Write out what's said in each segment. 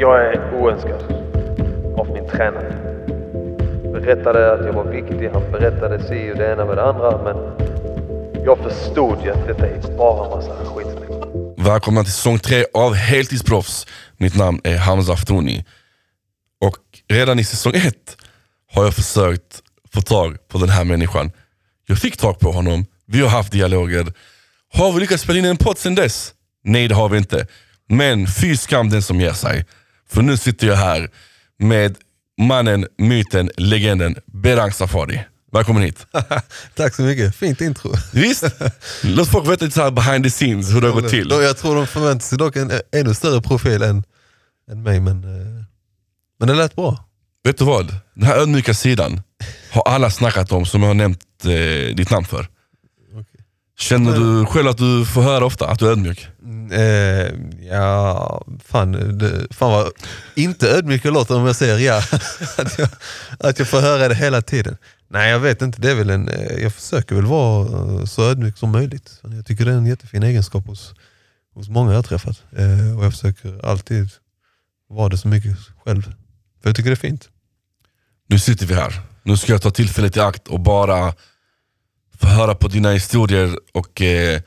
Jag är oönskad av min tränare. Berättade att jag var viktig, han berättade si och det ena med det andra, men jag förstod ju att detta är bara massa skitsnack. Välkomna till säsong tre av Heltidsproffs. Mitt namn är Hamza Aftouni. Och redan i säsong ett har jag försökt få tag på den här människan. Jag fick tag på honom, vi har haft dialoger. Har vi lyckats spela in en podd sen dess? Nej det har vi inte. Men fy skam den som ger sig. För nu sitter jag här med mannen, myten, legenden Berang Safari. Välkommen hit. Tack så mycket, fint intro. Visst? Låt folk veta lite så här behind the scenes hur det har gått till. Jag tror de förväntar sig dock en ännu större profil än, än mig, men, eh, men det lät bra. Vet du vad? Den här ödmjuka sidan har alla snackat om som jag har nämnt eh, ditt namn för. Känner du själv att du får höra ofta att du är ödmjuk? Eh, ja, fan, det, fan vad inte ödmjuk jag låter om jag säger ja. att, jag, att jag får höra det hela tiden. Nej jag vet inte, det är väl en, eh, jag försöker väl vara eh, så ödmjuk som möjligt. Jag tycker det är en jättefin egenskap hos, hos många jag träffat. Eh, och jag försöker alltid vara det så mycket själv. För jag tycker det är fint. Nu sitter vi här. Nu ska jag ta tillfället i akt och bara få höra på dina historier och eh,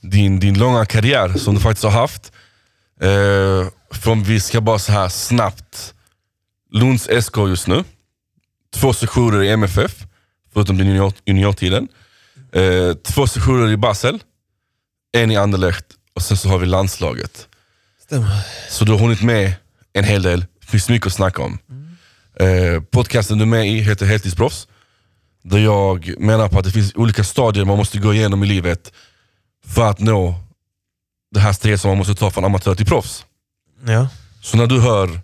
din, din långa karriär som du faktiskt har haft. Eh, från, vi ska bara så här snabbt, Lunds SK just nu. Två sessioner i MFF, förutom din junior, juniortiden. Eh, två sessioner i Basel, en i Anderlecht och sen så har vi landslaget. Stämmer. Så du har hunnit med en hel del, det finns mycket att snacka om. Eh, podcasten du är med i heter Heltidsproffs. Där jag menar på att det finns olika stadier man måste gå igenom i livet för att nå det här steget som man måste ta från amatör till proffs. Ja. Så när du hör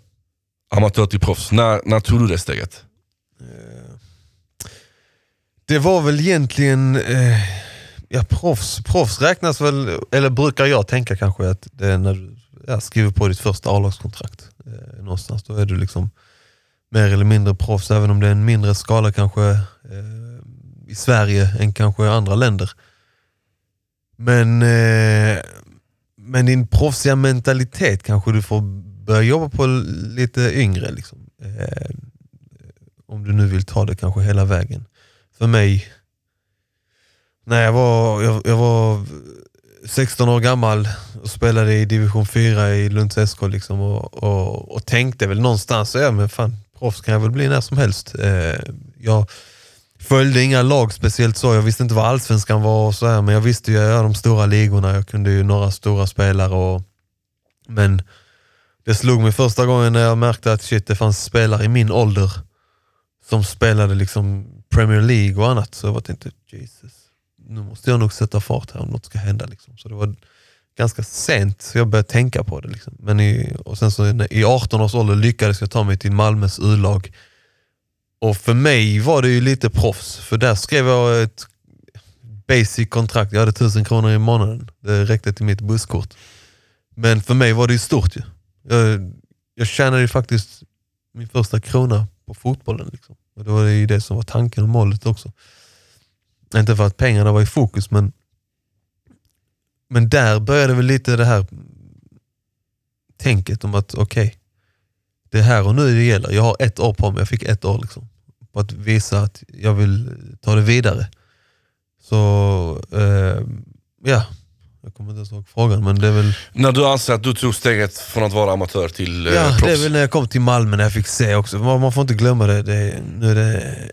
amatör till proffs, när, när tog du det steget? Det var väl egentligen, eh, ja proffs, proffs räknas väl, eller brukar jag tänka kanske att det är när du ja, skriver på ditt första A-lagskontrakt. Eh, någonstans, då är du liksom mer eller mindre proffs, även om det är en mindre skala kanske eh, i Sverige än kanske i andra länder. Men, eh, men din proffsiga mentalitet kanske du får börja jobba på lite yngre. Liksom. Eh, om du nu vill ta det kanske hela vägen. För mig, när jag var, jag, jag var 16 år gammal och spelade i division 4 i Lunds SK liksom och, och, och tänkte väl någonstans, ja men fan proffs kan jag väl bli när som helst. Eh, jag följde inga lag speciellt så, jag visste inte vad allsvenskan var och så här, men jag visste ju de stora ligorna, jag kunde ju några stora spelare. Och, men det slog mig första gången när jag märkte att shit, det fanns spelare i min ålder som spelade liksom Premier League och annat. Så jag tänkte, Jesus, nu måste jag nog sätta fart här om något ska hända. Liksom. Så det var ganska sent så jag började tänka på det. Liksom. Men i, och sen så i 18 års ålder lyckades jag ta mig till Malmös U-lag. Och för mig var det ju lite proffs, för där skrev jag ett basic kontrakt. Jag hade tusen kronor i månaden. Det räckte till mitt busskort. Men för mig var det ju stort ju. Jag, jag tjänade ju faktiskt min första krona på fotbollen. Liksom. Och det var ju det som var tanken och målet också. Inte för att pengarna var i fokus, men, men där började väl lite det här tänket om att okej, okay, det är här och nu det gäller. Jag har ett år på mig, jag fick ett år liksom, på att visa att jag vill ta det vidare. Så eh, ja, jag kommer inte ens ihåg frågan men det är väl... När du anser att du tog steget från att vara amatör till eh, Ja, proffs? det är väl när jag kom till Malmö när jag fick se också. Man, man får inte glömma det, det är, nu, är det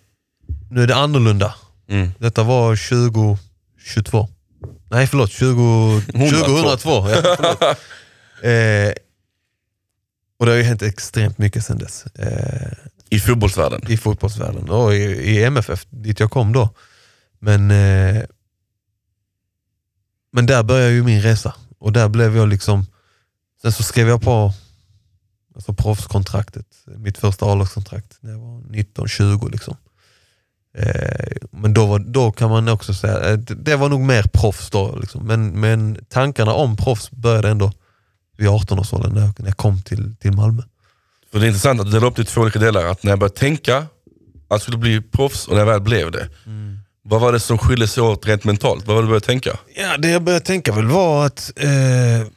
nu är det annorlunda. Mm. Detta var 2022. Nej förlåt, 20, 2002. Ja, förlåt. eh, och det har ju hänt extremt mycket sedan dess. Eh, I fotbollsvärlden? I fotbollsvärlden och i, i MFF, dit jag kom då. Men, eh, men där började ju min resa och där blev jag liksom, sen så skrev jag på alltså proffskontraktet, mitt första A-lagskontrakt när jag var 19-20 liksom. Eh, men då, var, då kan man också säga, eh, det, var nog mer proffs då. Liksom. Men, men tankarna om proffs började ändå vid 18-årsåldern när, jag- när jag kom till, till Malmö. För det är intressant att du delar upp det i två olika delar. Att när jag började tänka att jag skulle bli proffs och när jag väl blev det. Vad var det som skilde sig åt rent mentalt? Vad var det du började tänka? Ja, det jag började tänka väl var att eh,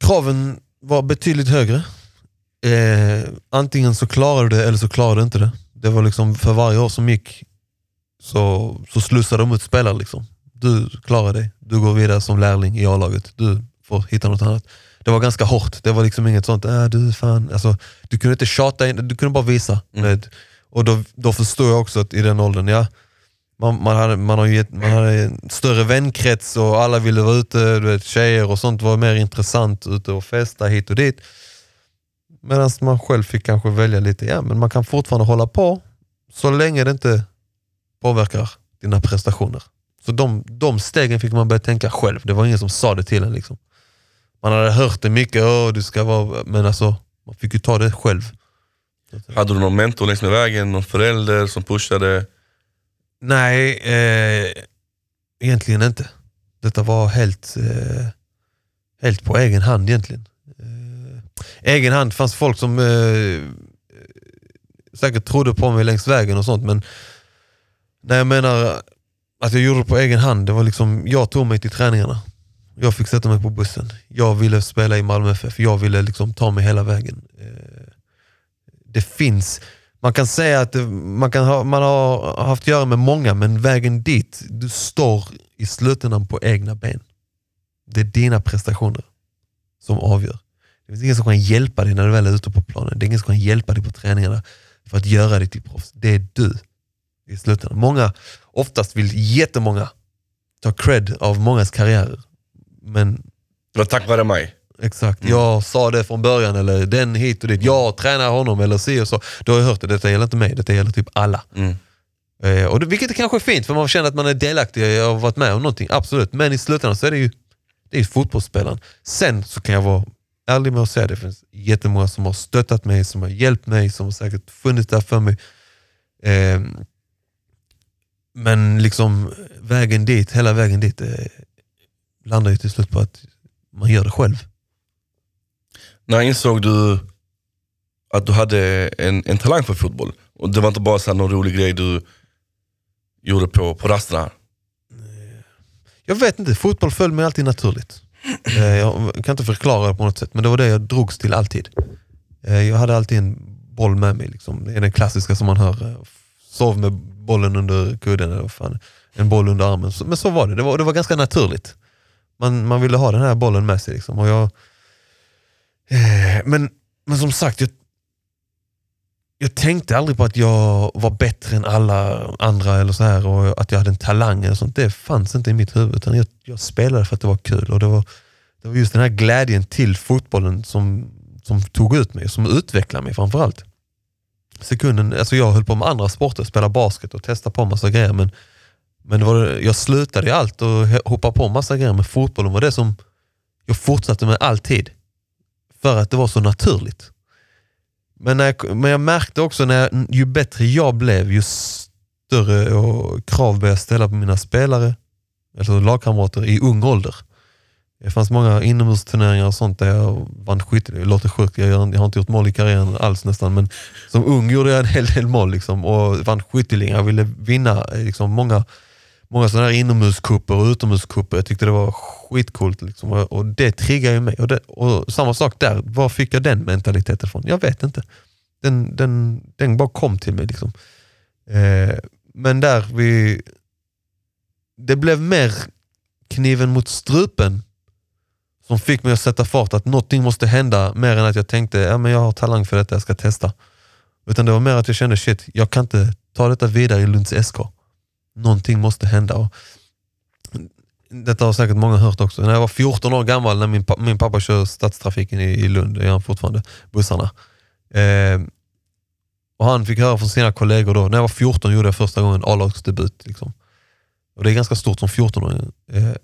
kraven var betydligt högre. eh, antingen så klarar du det eller så klarar du inte det. Det var liksom för varje år som gick så, så slussade de ut spelare. Liksom. Du klarar dig, du går vidare som lärling i A-laget. Du får hitta något annat. Det var ganska hårt, det var liksom inget sånt, äh, du fan. Alltså, du kunde inte tjata, in, du kunde bara visa. Med, och då, då förstår jag också att i den åldern, ja, man, man, hade, man, har gett, man hade en större vänkrets och alla ville vara ute, du vet, tjejer och sånt var mer intressant, ute och festa hit och dit. Medan man själv fick kanske välja lite, ja men man kan fortfarande hålla på så länge det inte påverkar dina prestationer. Så de, de stegen fick man börja tänka själv, det var ingen som sa det till en. Liksom. Man hade hört det mycket, Åh, du ska vara, men alltså, man fick ju ta det själv. Hade du någon mentor längs med vägen? Någon förälder som pushade? Nej, eh, egentligen inte. Detta var helt, eh, helt på egen hand egentligen. Egen hand, det fanns folk som eh, säkert trodde på mig längs vägen och sånt men när jag menar att jag gjorde det på egen hand, det var liksom, jag tog mig till träningarna. Jag fick sätta mig på bussen. Jag ville spela i Malmö FF, jag ville liksom ta mig hela vägen. Eh, det finns, man kan säga att det, man, kan ha, man har haft att göra med många, men vägen dit, du står i slutändan på egna ben. Det är dina prestationer som avgör. Det finns ingen som kan hjälpa dig när du väl är ute på planen. Det är ingen som kan hjälpa dig på träningarna för att göra dig till proffs. Det är du i slutändan. Många, oftast vill jättemånga ta cred av mångas karriärer. Men Det var tack vare mig. Exakt, jag sa det från början eller den hit och dit. Jag tränar honom eller si och så. Då har jag hört det, detta gäller inte mig, detta gäller typ alla. Mm. Eh, och det, vilket är kanske är fint för man känner att man är delaktig och har varit med om någonting, absolut. Men i slutändan så är det ju det är ju fotbollsspelaren. Sen så kan jag vara ärlig med att säga det finns jättemånga som har stöttat mig, som har hjälpt mig, som har säkert funnits där för mig. Eh, men liksom vägen dit, hela vägen dit eh, landar ju till slut på att man gör det själv. När insåg du att du hade en, en talang för fotboll? Och det var inte bara så någon rolig grej du gjorde på, på rasterna? Jag vet inte, fotboll föll mig alltid naturligt. Eh, jag kan inte förklara det på något sätt, men det var det jag drogs till alltid. Eh, jag hade alltid en boll med mig. Liksom. Det är den klassiska som man hör. Eh, sov med bollen under kudden, eller fan. en boll under armen. Men så var det, det var, det var ganska naturligt. Man, man ville ha den här bollen med sig. Liksom. Och jag, men, men som sagt, jag, jag tänkte aldrig på att jag var bättre än alla andra eller så här och att jag hade en talang eller sånt. Det fanns inte i mitt huvud. Utan jag, jag spelade för att det var kul och det var, det var just den här glädjen till fotbollen som, som tog ut mig, som utvecklade mig framförallt. Sekunden, alltså jag höll på med andra sporter, spela basket och testa på massa grejer men, men det var, jag slutade i allt och hoppade på massa grejer men fotbollen var det som jag fortsatte med alltid. För att det var så naturligt. Men, när jag, men jag märkte också när jag, ju bättre jag blev, ju större och krav började jag ställa på mina spelare, alltså lagkamrater i ung ålder. Det fanns många inomhusturneringar och sånt där jag vann skytte. Det låter sjukt, jag, gör- jag har inte gjort mål i karriären alls nästan, men som ung gjorde jag en hel del mål liksom, och vann skytteligan. Jag ville vinna eh, liksom, många, många sådana här inomhuskupper och utomhuskupper. Jag tyckte det var skitcoolt. Liksom, och, och det triggade ju mig. Och, det, och samma sak där, var fick jag den mentaliteten från? Jag vet inte. Den, den, den bara kom till mig. Liksom. Eh, men där vi... Det blev mer kniven mot strupen som fick mig att sätta fart, att någonting måste hända mer än att jag tänkte ja, men jag har talang för detta, jag ska testa. Utan det var mer att jag kände shit, jag kan inte ta detta vidare i Lunds SK. Någonting måste hända. Och detta har säkert många hört också. När jag var 14 år gammal, när min, min pappa kör stadstrafiken i, i Lund, det gör han fortfarande, bussarna. Eh, och han fick höra från sina kollegor då, när jag var 14 gjorde jag första gången A-lagsdebut. Liksom. Och det är ganska stort som 14-åring. Eh,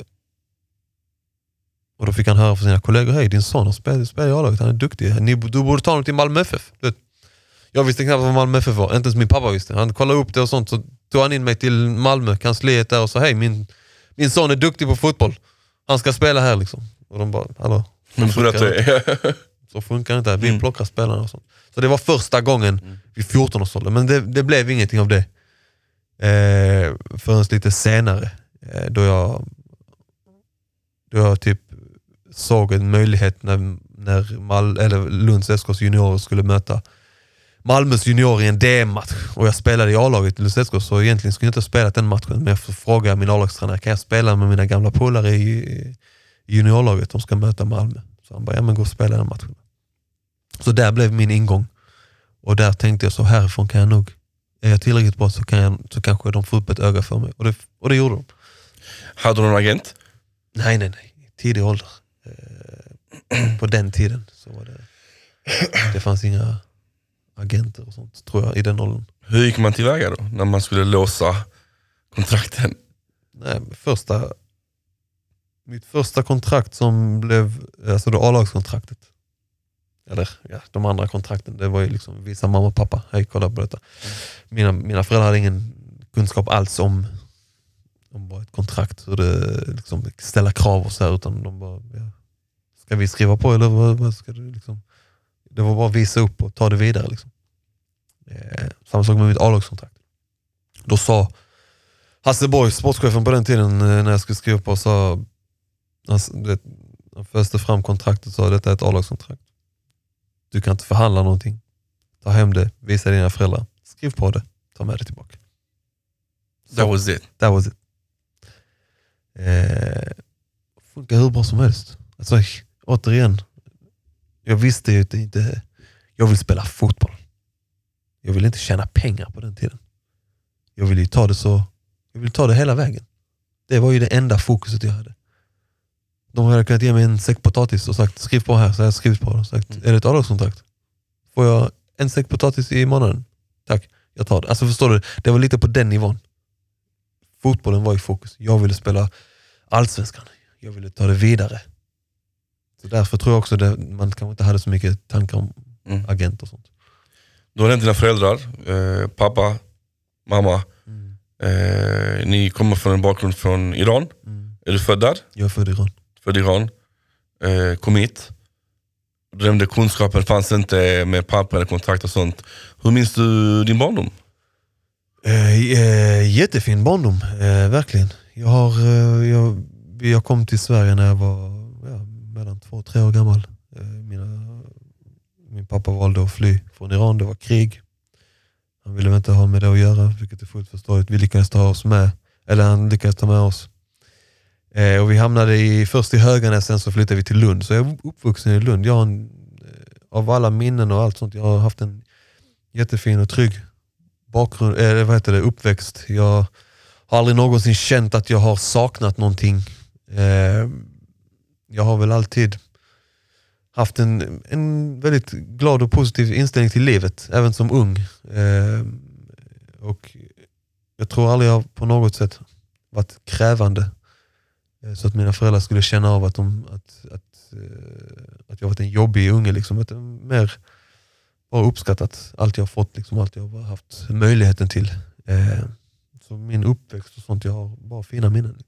och då fick han höra från sina kollegor, hej din son har spelat, i A-laget, han är duktig. Ni, du borde ta honom till Malmö FF. Du vet. Jag visste knappt vad Malmö FF var, inte ens min pappa visste. Han kollade upp det och sånt, så tog han in mig till Malmö, kansliet där och sa, hej min, min son är duktig på fotboll. Han ska spela här liksom. Och de bara, hallå? Men funkar det. Så funkar inte, vi plockar spelarna och sånt. Så det var första gången vid 14 års ålder, men det, det blev ingenting av det. Eh, förrän lite senare, eh, då jag då jag typ såg en möjlighet när, när Mal eller Lunds SKs juniorer skulle möta Malmös juniorer i en DM-match och jag spelade i A-laget i Lunds SK så egentligen skulle jag inte ha spelat den matchen men jag frågade min A-lagstränare, kan jag spela med mina gamla polare i, i juniorlaget? De ska möta Malmö. Så han bara, ja men gå och spela den matchen. Så där blev min ingång. Och där tänkte jag så härifrån kan jag nog, är jag tillräckligt bra så, kan jag, så kanske de får upp ett öga för mig. Och det, och det gjorde de. Hade du någon agent? Nej, nej, nej. Tidig ålder. Eh, på den tiden så var det, det fanns inga agenter och sånt tror jag i den åldern. Hur gick man tillväga då, när man skulle låsa kontrakten? Nej, första, mitt första kontrakt som blev, alltså det A-lagskontraktet. Eller ja, de andra kontrakten, det var ju liksom visa mamma och pappa, hej kolla på detta. Mina, mina föräldrar hade ingen kunskap alls om, om bara ett kontrakt, hur det liksom, ställa krav och så här, utan de bara, ja, ska vi skriva på eller vad, vad ska du liksom? Det var bara att visa upp och ta det vidare. Liksom. Eh, samma sak med mitt A-lagskontrakt. Då sa Hasse Borg, sportchefen på den tiden, eh, när jag skulle skriva på, sa, alltså, det, han föste fram kontraktet och sa detta är ett A-lagskontrakt. Du kan inte förhandla någonting. Ta hem det, visa dina föräldrar, skriv på det, ta med det tillbaka. That was it. That was it. Eh, funkar hur bra som helst. Alltså, återigen, jag visste ju inte, jag vill spela fotboll. Jag vill inte tjäna pengar på den tiden. Jag ville ta det så, jag ville ta det hela vägen. Det var ju det enda fokuset jag hade. De hade kunnat ge mig en säck potatis och sagt skriv på här, så jag skrivit på och sagt är det ett avdragskontrakt? Får jag en säck potatis i månaden? Tack, jag tar det. Alltså förstår du, det var lite på den nivån. Fotbollen var i fokus. Jag ville spela allsvenskan. Jag ville ta det vidare. Så därför tror jag också att man kanske inte hade så mycket tankar om Mm. agent och sånt. Du har nämnt dina föräldrar, eh, pappa, mamma. Mm. Eh, ni kommer från en bakgrund från Iran. Mm. Är du född där? Jag är född i Iran. Född i Iran. Eh, kom hit. Du nämnde kunskapen fanns inte med papper eller kontrakt och sånt. Hur minns du din barndom? Eh, eh, jättefin barndom, eh, verkligen. Jag, har, jag, jag kom till Sverige när jag var redan Två-tre år gammal. Eh, mina, min pappa valde att fly från Iran, det var krig. Han ville väl inte ha med det att göra, vilket är fullt förståeligt. Vi lyckades ta oss med, eller han lyckades ta med oss. Eh, och vi hamnade i, först i Höganäs, sen så flyttade vi till Lund. Så jag är uppvuxen i Lund. Jag har en, eh, av alla minnen och allt sånt, jag har haft en jättefin och trygg bakgrund, eller vad heter det, uppväxt. Jag har aldrig någonsin känt att jag har saknat någonting. Eh, jag har väl alltid haft en, en väldigt glad och positiv inställning till livet, även som ung. Eh, och Jag tror aldrig jag på något sätt varit krävande. Eh, så att mina föräldrar skulle känna av att, de, att, att, eh, att jag varit en jobbig unge. Liksom. Att mer bara uppskattat allt jag fått, liksom, allt jag haft möjligheten till. Eh, så min uppväxt och sånt, jag har bara fina minnen.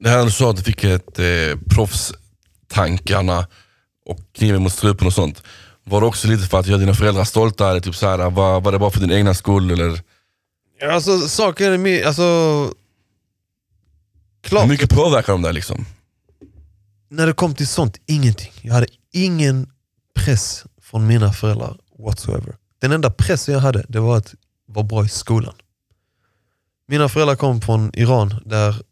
Det här du sa att du fick ett eh, proffstankarna och kniven mot strupen och sånt. Var det också lite för att göra dina föräldrar stolta? Eller typ så här, var, var det bara för din egna skull? Eller? Alltså saken är min, alltså... Hur Klart, mycket påverkar de där liksom? när det kom till sånt, ingenting. Jag hade ingen press från mina föräldrar whatsoever. Den enda pressen jag hade, det var att vara bra i skolan. Mina föräldrar kom från Iran där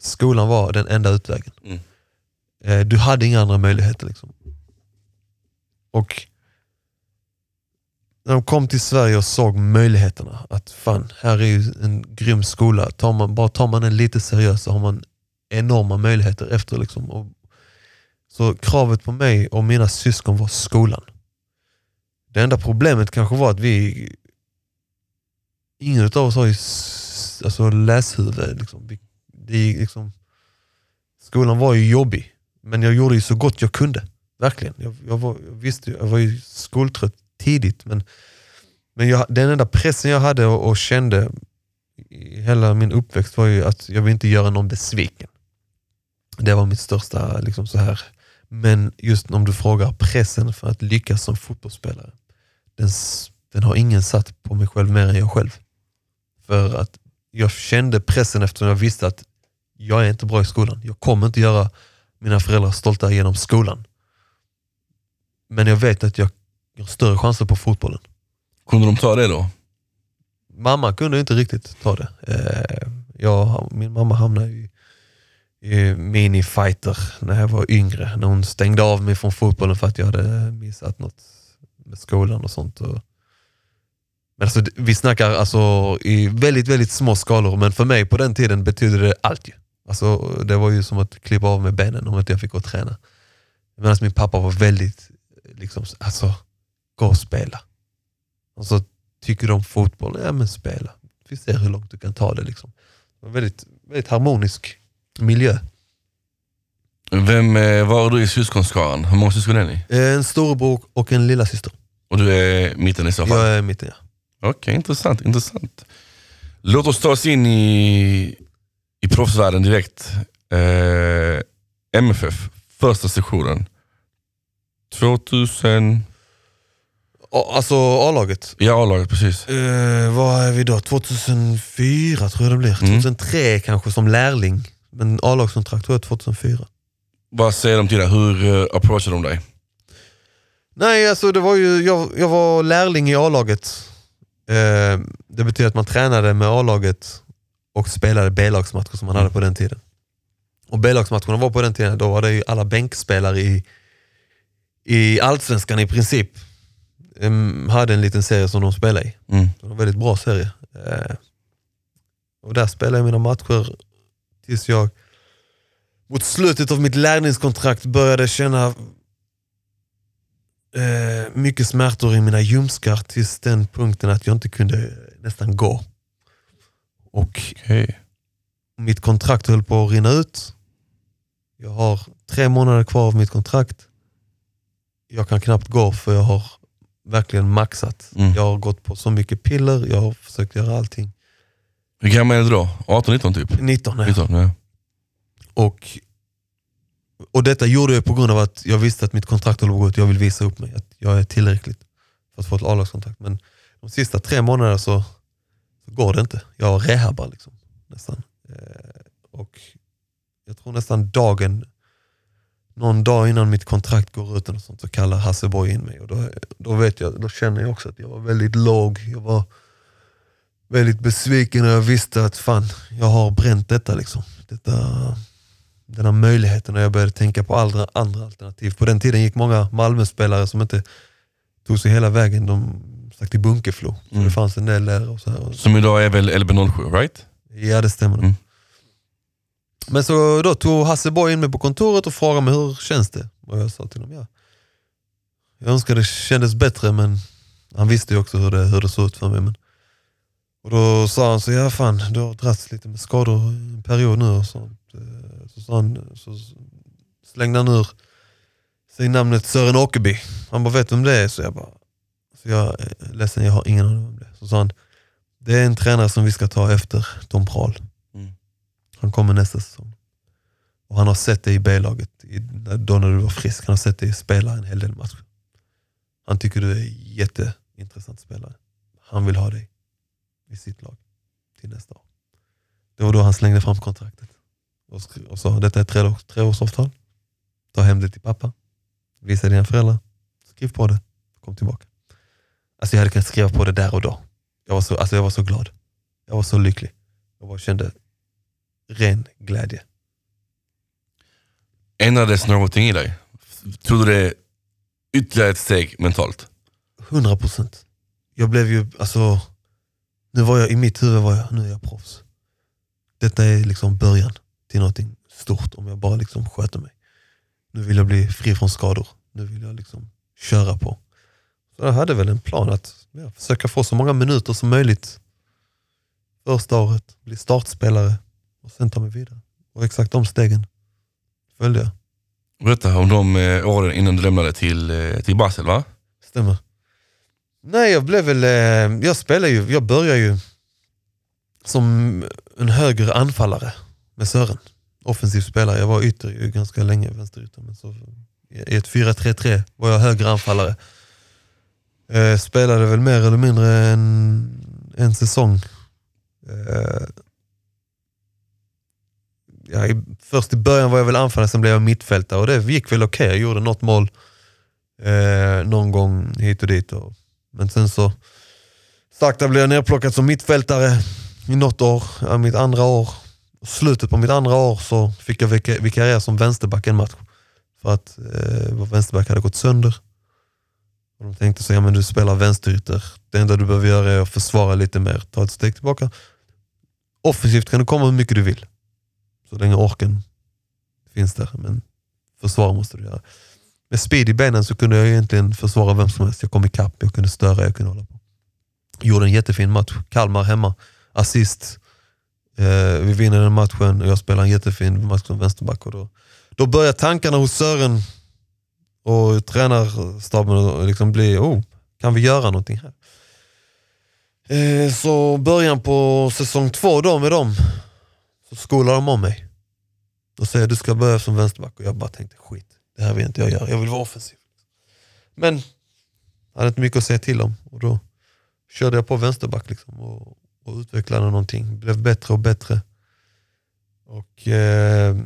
skolan var den enda utvägen. Mm. Eh, Du hade inga andra möjligheter. Liksom. Och när de kom till Sverige och såg möjligheterna, att fan, här är ju en grym skola. Tar man, bara tar man den lite seriöst så har man enorma möjligheter efter. Liksom. Och, så kravet på mig och mina syskon var skolan. Det enda problemet kanske var att vi ingen av oss har ju alltså, läshuvud. Liksom. Vi, det liksom, skolan var ju jobbig, men jag gjorde ju så gott jag kunde. Verkligen. Jag, jag, var, jag visste jag var ju skoltrött tidigt, men, men jag, den enda pressen jag hade och, och kände i hela min uppväxt var ju att jag vill inte göra någon besviken. Det var mitt största liksom så här. Men just om du frågar pressen för att lyckas som fotbollsspelare, den, den har ingen satt på mig själv mer än jag själv. För att jag kände pressen eftersom jag visste att jag är inte bra i skolan. Jag kommer inte göra mina föräldrar stolta genom skolan. Men jag vet att jag har större chanser på fotbollen. Kunde de ta det då? Mamma kunde inte riktigt ta det. Eh, jag, min mamma hamnade i, i minifighter när jag var yngre. När hon stängde av mig från fotbollen för att jag hade missat något med skolan och sånt. Men alltså, vi snackar alltså i väldigt, väldigt små skalor, men för mig på den tiden betydde det allt. Ju. Alltså, det var ju som att klippa av med benen om inte jag fick gå och träna. Medan min pappa var väldigt, liksom, alltså, gå och spela. Alltså, tycker du om fotboll? Ja men spela. Vi ser hur långt du kan ta det. Liksom. Det var väldigt, väldigt harmonisk miljö. Vem eh, var du i syskonskaran? Hur många syskon är ni? Eh, En storebror och en lilla syster. Och du är mitten i så fall? Jag är mitten ja. Okej, intressant, intressant. Låt oss ta oss in i, i proffsvärlden direkt. Eh, MFF, första sessionen. 2000, Och, Alltså A-laget. ja A-laget precis. Eh, vad är vi då? 2004 tror jag det blir. Mm. 2003 kanske som lärling. Men A-lagskontrakt tror jag 2004. Vad säger de till dig? Hur uh, approachar de dig? Nej, alltså det var ju, jag, jag var lärling i A-laget. Eh, det betyder att man tränade med A-laget och spelade B-lagsmatcher som man hade på den tiden. Och B-lagsmatcherna var på den tiden, då var det ju alla bänkspelare i, i Allsvenskan i princip. Um, hade en liten serie som de spelade i. Mm. Det var en väldigt bra serie. Eh, och där spelade jag mina matcher tills jag mot slutet av mitt lärlingskontrakt började känna eh, mycket smärtor i mina ljumskar tills den punkten att jag inte kunde nästan gå. Och Okej. mitt kontrakt höll på att rinna ut. Jag har tre månader kvar av mitt kontrakt. Jag kan knappt gå för jag har verkligen maxat. Mm. Jag har gått på så mycket piller, jag har försökt göra allting. Hur gammal är du då? 18-19 typ? 19 är jag. 19, ja. Och, och detta gjorde jag på grund av att jag visste att mitt kontrakt håller på att gå ut. Jag vill visa upp mig, att jag är tillräckligt för att få ett A-lagskontrakt. Men de sista tre månaderna så, så går det inte. Jag rehabar liksom, nästan. Eh, och jag tror nästan dagen, någon dag innan mitt kontrakt går ut och sånt, så kallar Hasseboy in mig. Och då, då, vet jag, då känner jag också att jag var väldigt låg. Jag var väldigt besviken och jag visste att fan, jag har bränt detta. Liksom. detta den här möjligheten och jag började tänka på andra, andra alternativ. På den tiden gick många Malmö-spelare som inte tog sig hela vägen, de stack till Bunkeflo. Så Mm. det fanns en del där. Och så här. Som idag är väl LB07, right? Ja det stämmer. Mm. Men så då tog Hasse Boy in mig på kontoret och frågade mig hur känns det? Och jag sa till honom ja. Jag önskar det kändes bättre men han visste ju också hur det, hur det såg ut för mig. Men, och då sa han så ja fan du har dragits lite med skador i en period nu och sånt. Så, sa han, så slängde han ur sig namnet Sören Åkerby. Han bara vet vem det är? Så jag bara, så jag är ledsen jag har ingen aning om det. Så sa han, det är en tränare som vi ska ta efter Tom Prahl. Mm. Han kommer nästa säsong. Och han har sett dig i B-laget, då när du var frisk. Han har sett dig spela en hel del matcher. Han tycker du är jätteintressant spelare. Han vill ha dig i sitt lag till nästa år. Det var då han slängde fram kontraktet och, skri- och sa detta är ett tre, treårsavtal. Ta hem det till pappa. Visa dina föräldrar. Skriv på det. Kom tillbaka. Alltså jag hade kunnat skriva på det där och då. Jag var så, alltså jag var så glad. Jag var så lycklig. Jag bara kände ren glädje. Ändrades någonting i dig? Tog du det ytterligare ett steg mentalt? 100 procent. Jag blev ju, alltså, nu var jag i mitt huvud var jag, nu är jag proffs. Detta är liksom början till någonting stort om jag bara liksom sköter mig. Nu vill jag bli fri från skador. Nu vill jag liksom köra på. Jag hade väl en plan att ja, försöka få så många minuter som möjligt första året, bli startspelare och sen ta mig vidare. Och exakt de stegen följde jag. Berätta om de eh, åren innan du lämnade till, eh, till Basel va? Stämmer. Nej, jag blev väl, eh, jag spelar ju, jag börjar ju som en högre anfallare med Sören. Offensiv spelare. Jag var ytter ganska länge, vänsterytter. Men så, I ett 4-3-3 var jag högre anfallare. Eh, spelade väl mer eller mindre en, en säsong. Eh, ja, i, först i början var jag väl anfallare, sen blev jag mittfältare och det gick väl okej. Jag gjorde något mål Eh, någon gång hit och dit. Och, men sen så sakta blev jag nerplockad som mittfältare i något år, ja, mitt andra år. Slutet på mitt andra år så fick jag vikariera som vänsterback en match. För att eh, vår vänsterback hade gått sönder. Och de tänkte så, ja men du spelar vänsterytter. Det enda du behöver göra är att försvara lite mer, ta ett steg tillbaka. Offensivt kan du komma hur mycket du vill. Så länge orken finns där. Men försvara måste du göra. Med speed i benen så kunde jag egentligen försvara vem som helst. Jag kom ikapp, jag kunde störa, jag kunde hålla på. Gjorde en jättefin match. Kalmar hemma, assist. Eh, vi vinner den matchen och jag spelar en jättefin match som vänsterback. Och då, då börjar tankarna hos Sören och tränarstaben att liksom bli, oh, kan vi göra någonting här? Eh, så början på säsong två då med dem, så skolar de om mig. Då säger jag, du ska börja som vänsterback och jag bara tänkte skit, det här vill inte jag göra, jag vill vara offensiv. Men jag hade inte mycket att säga till om och då körde jag på vänsterback liksom och, och utvecklade någonting, blev bättre och bättre. Och eh,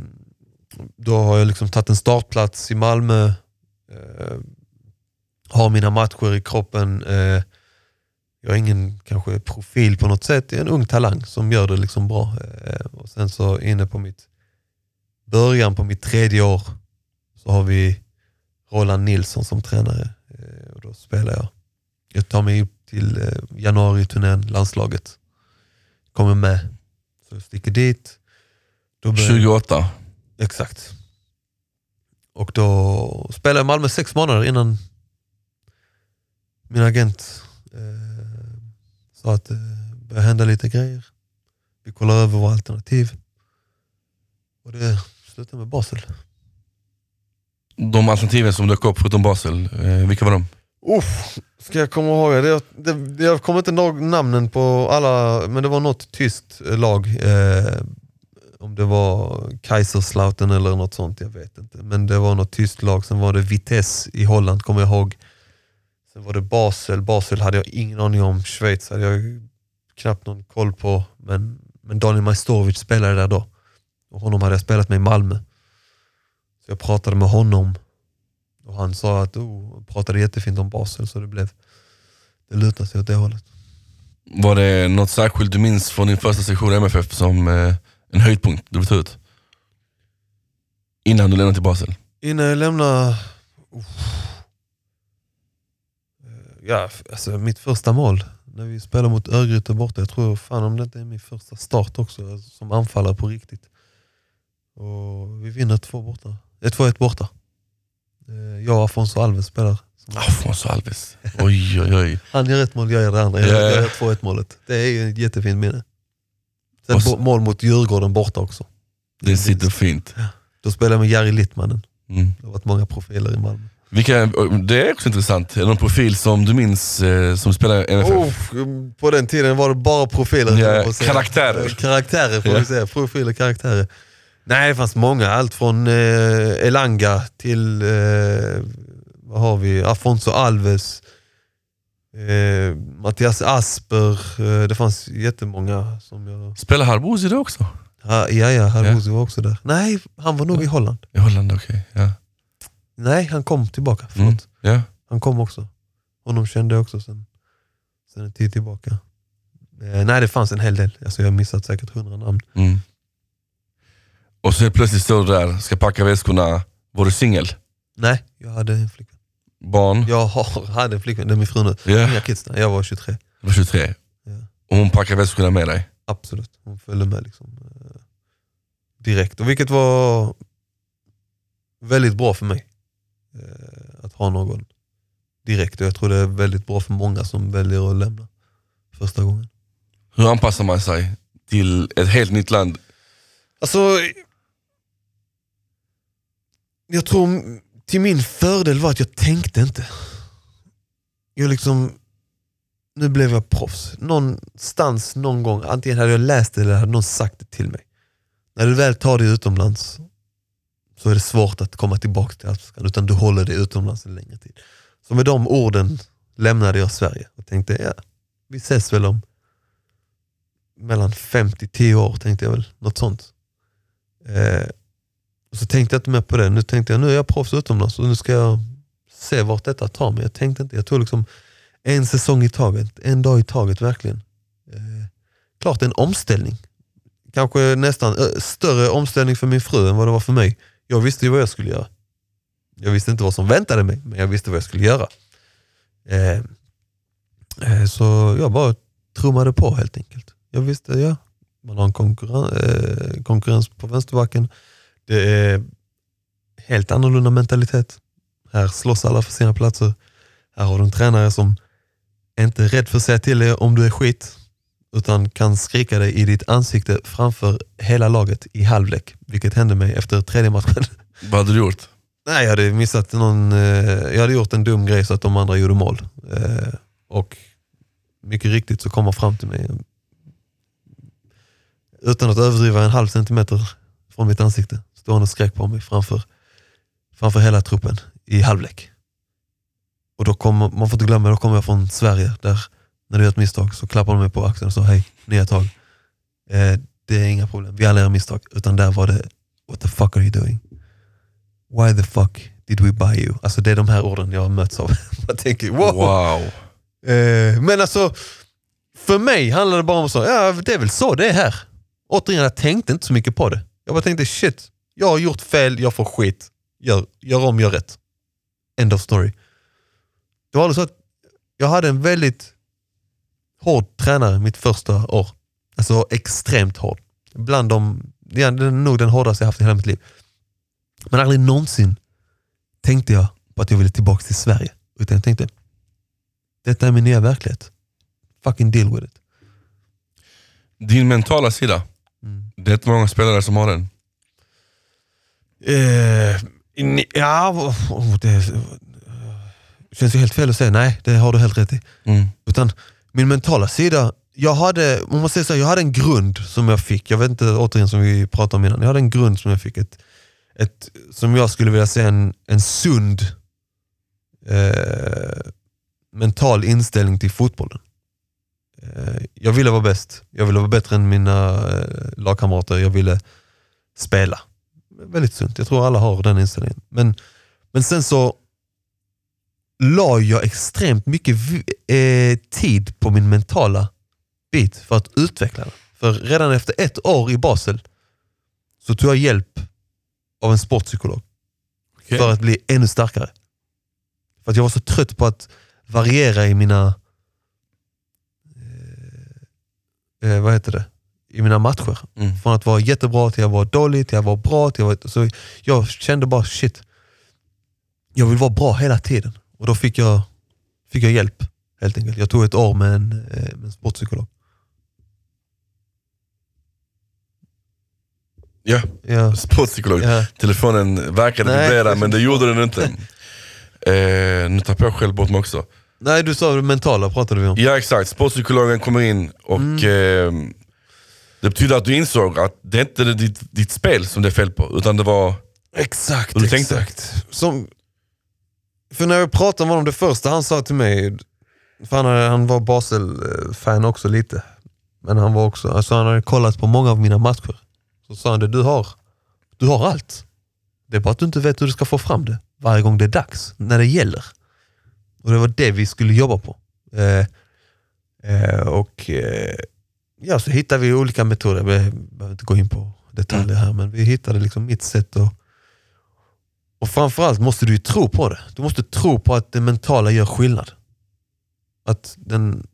då har jag liksom tagit en startplats i Malmö, eh, har mina matcher i kroppen. Eh, jag är ingen kanske profil på något sätt, jag är en ung talang som gör det liksom bra. Eh, och sen så inne på mitt början på mitt tredje år så har vi Roland Nilsson som tränare. Eh, och då spelar jag. Jag tar mig upp till eh, januari-turnén, landslaget. Kommer med. Så jag sticker dit. Då börjar- 28. Exakt. Och då spelade jag Malmö sex månader innan min agent eh, sa att det börjar hända lite grejer. Vi kollar över våra alternativ. Och det slutade med Basel. De alternativen som dök upp förutom Basel, eh, vilka var de? Uff, ska jag komma ihåg det? det, det jag kommer inte ihåg namnen på alla, men det var något tyskt lag. Eh, om det var Kaiserslautern eller något sånt, jag vet inte. Men det var något tyskt lag, sen var det Vitesse i Holland, kommer jag ihåg. Sen var det Basel, Basel hade jag ingen aning om. Schweiz hade jag knappt någon koll på. Men, men Daniel Majstorovic spelade där då. Och honom hade jag spelat med i Malmö. Så jag pratade med honom och han sa att oh, pratade jättefint om Basel så det blev det lutade sig åt det hållet. Var det något särskilt du minns från din första session i MFF som eh, en höjdpunkt du vill ta ut? Innan du lämnade till Basel? Innan jag lämnar... uff. Eh, Ja, alltså mitt första mål när vi spelar mot Örgryte borta. Jag tror fan om det inte är min första start också alltså, som anfallare på riktigt. Och vi vinner två borta. Eh, 2-1 borta. Eh, Jag och Afonso Alves spelar. Afonso Alves. Oj oj oj. Han gör ett mål, jag gör det andra. Jag Ja, ja. jag gör 2-1 målet. Det är ju ett jättefint minne. Sen så- mål mot Djurgården borta också. Det sitter fint. Då spelade jag med Jari Littmannen. Mm. Det har varit många profiler i Malmö. Vilka, det är också intressant. Är det någon profil som du minns eh, som spelar i MFF? Oh, på den tiden var det bara profiler. Ja, karaktärer. Karaktärer får Ja. vi säga. Profiler, karaktärer. Nej, det fanns många. Allt från eh, Elanga till eh, vad har vi? Afonso Alves, eh, Mattias Asper. Eh, det fanns jättemånga som jag... Spelar Harbouz det också? Ha, ja, ja, Harbuzi var också där. Nej, han var nog i Holland. I Holland, okej. Ja. Nej, han kom tillbaka. Förlåt. Mm. Ja. Han kom också. Honom kände jag också sen, sen en tid tillbaka. Eh, nej, det fanns en hel del. Alltså, jag har missat säkert hundra namn. Mm. Och så plötsligt står du där, ska packa väskorna. Var du singel? Nej, jag hade en flickvän. Barn? Jag har, hade en flickvän, det är min fru nu. Ja. Inga kids, jag var 23. Du var 23. Ja. Och hon packar väskorna med dig? Absolut, hon följde med liksom, eh, direkt. Och vilket var väldigt bra för mig. Eh, att ha någon direkt. Och jag tror det är väldigt bra för många som väljer att lämna första gången. Hur anpassar man sig till ett helt nytt land? Alltså, jag tror till min fördel var att jag tänkte inte. Jag liksom, nu blev jag proffs. Någonstans, någon gång, antingen hade jag läst det eller hade någon sagt det till mig. När du väl tar dig utomlands så är det svårt att komma tillbaka till Allsvenskan, utan du håller dig utomlands en längre tid. Så med de orden lämnade jag Sverige och tänkte, ja, vi ses väl om mellan 50-10 år, tänkte jag väl. Något sånt. Eh, och så tänkte jag inte mer på det. Nu tänkte jag, nu är jag proffs utomlands och nu ska jag se vart detta tar mig. Jag tänkte inte, jag tog liksom en säsong i taget, en dag i taget verkligen. Eh, klart en omställning. Kanske nästan ö, större omställning för min fru än vad det var för mig. Jag visste ju vad jag skulle göra. Jag visste inte vad som väntade mig, men jag visste vad jag skulle göra. Eh, eh, så jag bara trummade på helt enkelt. Jag visste, ja, man har en konkurren, eh, konkurrens på vänsterbacken. Det är helt annorlunda mentalitet. Här slåss alla för sina platser. Här har du en tränare som inte är rädd för att säga till dig om du är skit, utan kan skrika dig i ditt ansikte framför hela laget i halvlek, vilket hände mig efter tredje matchen. Vad hade du gjort? Nej, jag hade missat någon, eh, jag hade gjort en dum grej så att de andra gjorde mål. Eh, och mycket riktigt så kom han fram till mig, utan att överdriva en halv centimeter från mitt ansikte, stod han och skrek på mig framför, framför hela truppen i halvlek. Och då kom, man får inte glömma, då kommer jag från Sverige, där när du gör ett misstag så klappar de mig på axeln och säger hej, nya tag. Eh, det är inga problem, vi alla gör misstag. Utan där var det, what the fuck are you doing? Why the fuck did we buy you? Alltså det är de här orden jag har mötts av. jag tänker, wow. Wow. Eh, men alltså, för mig handlar det bara om så, ja det är väl så det är här. Återigen, jag tänkte inte så mycket på det. Jag bara tänkte shit, jag har gjort fel, jag får skit. Gör, gör om, gör rätt. End of story. Det var så att jag hade en väldigt hård tränare mitt första år. Alltså extremt hård. Bland de, ja, det är nog den hårdaste jag haft i hela mitt liv. Men aldrig någonsin tänkte jag på att jag ville tillbaka till Sverige. Utan jag tänkte, detta är min nya verklighet. Fucking deal with it. Din mentala sida, Mm. det är inte många spelare som har den. Eh, ja, oh, det känns ju helt fel att säga nej, det har du helt rätt i. Mm. Utan min mentala sida, jag hade, man säger så, här, jag hade en grund som jag fick, jag vet inte återigen som vi pratade om innan, jag hade en grund som jag fick, ett, ett, som jag skulle vilja säga en, en sund eh, mental inställning till fotbollen. Eh, jag ville vara bäst, jag ville vara bättre än mina eh, lagkamrater, jag ville spela. Väldigt sunt, jag tror alla har den inställningen. Men, men sen så la jag extremt mycket eh, tid på min mentala bit för att utveckla den. För redan efter ett år i Basel så tog jag hjälp av en sportpsykolog Okej. för att bli ännu starkare. För att jag var så trött på att variera i mina eh, eh, vad heter det? I mina matcher. Mm. Från att vara jättebra till att vara dålig, till att vara bra. Till att vara, så jag kände bara shit, jag vill vara bra hela tiden. Och då fick jag, fick jag hjälp helt enkelt. Jag tog ett år med en, eh, med en sportpsykolog. Ja, Ja. sportpsykolog. Ja. Telefonen verkade Nej. vibrera men det gjorde den inte. Eh, nu tappar jag själv bort mig också. Nej du sa det mentala pratade vi om. Ja exakt, sportpsykologen kommer in och Mm. eh, det betyder att du insåg att det inte är ditt, ditt spel som det är fel på, utan det var... Exakt, du tänkte? exakt. Som, för när jag pratade med honom, det första han sa till mig, för han, han var Basel-fan också lite, men han var också, alltså han hade kollat på många av mina matcher. Så sa han det, du har, du har allt. Det är bara att du inte vet hur du ska få fram det varje gång det är dags, när det gäller. Och det var det vi skulle jobba på. Eh, eh, och eh, ja, så hittade vi olika metoder, be- behöver inte gå in på detaljer här, men vi hittade liksom mitt sätt att och framförallt måste du ju tro på det. Du måste tro på att det mentala gör skillnad. Att, den,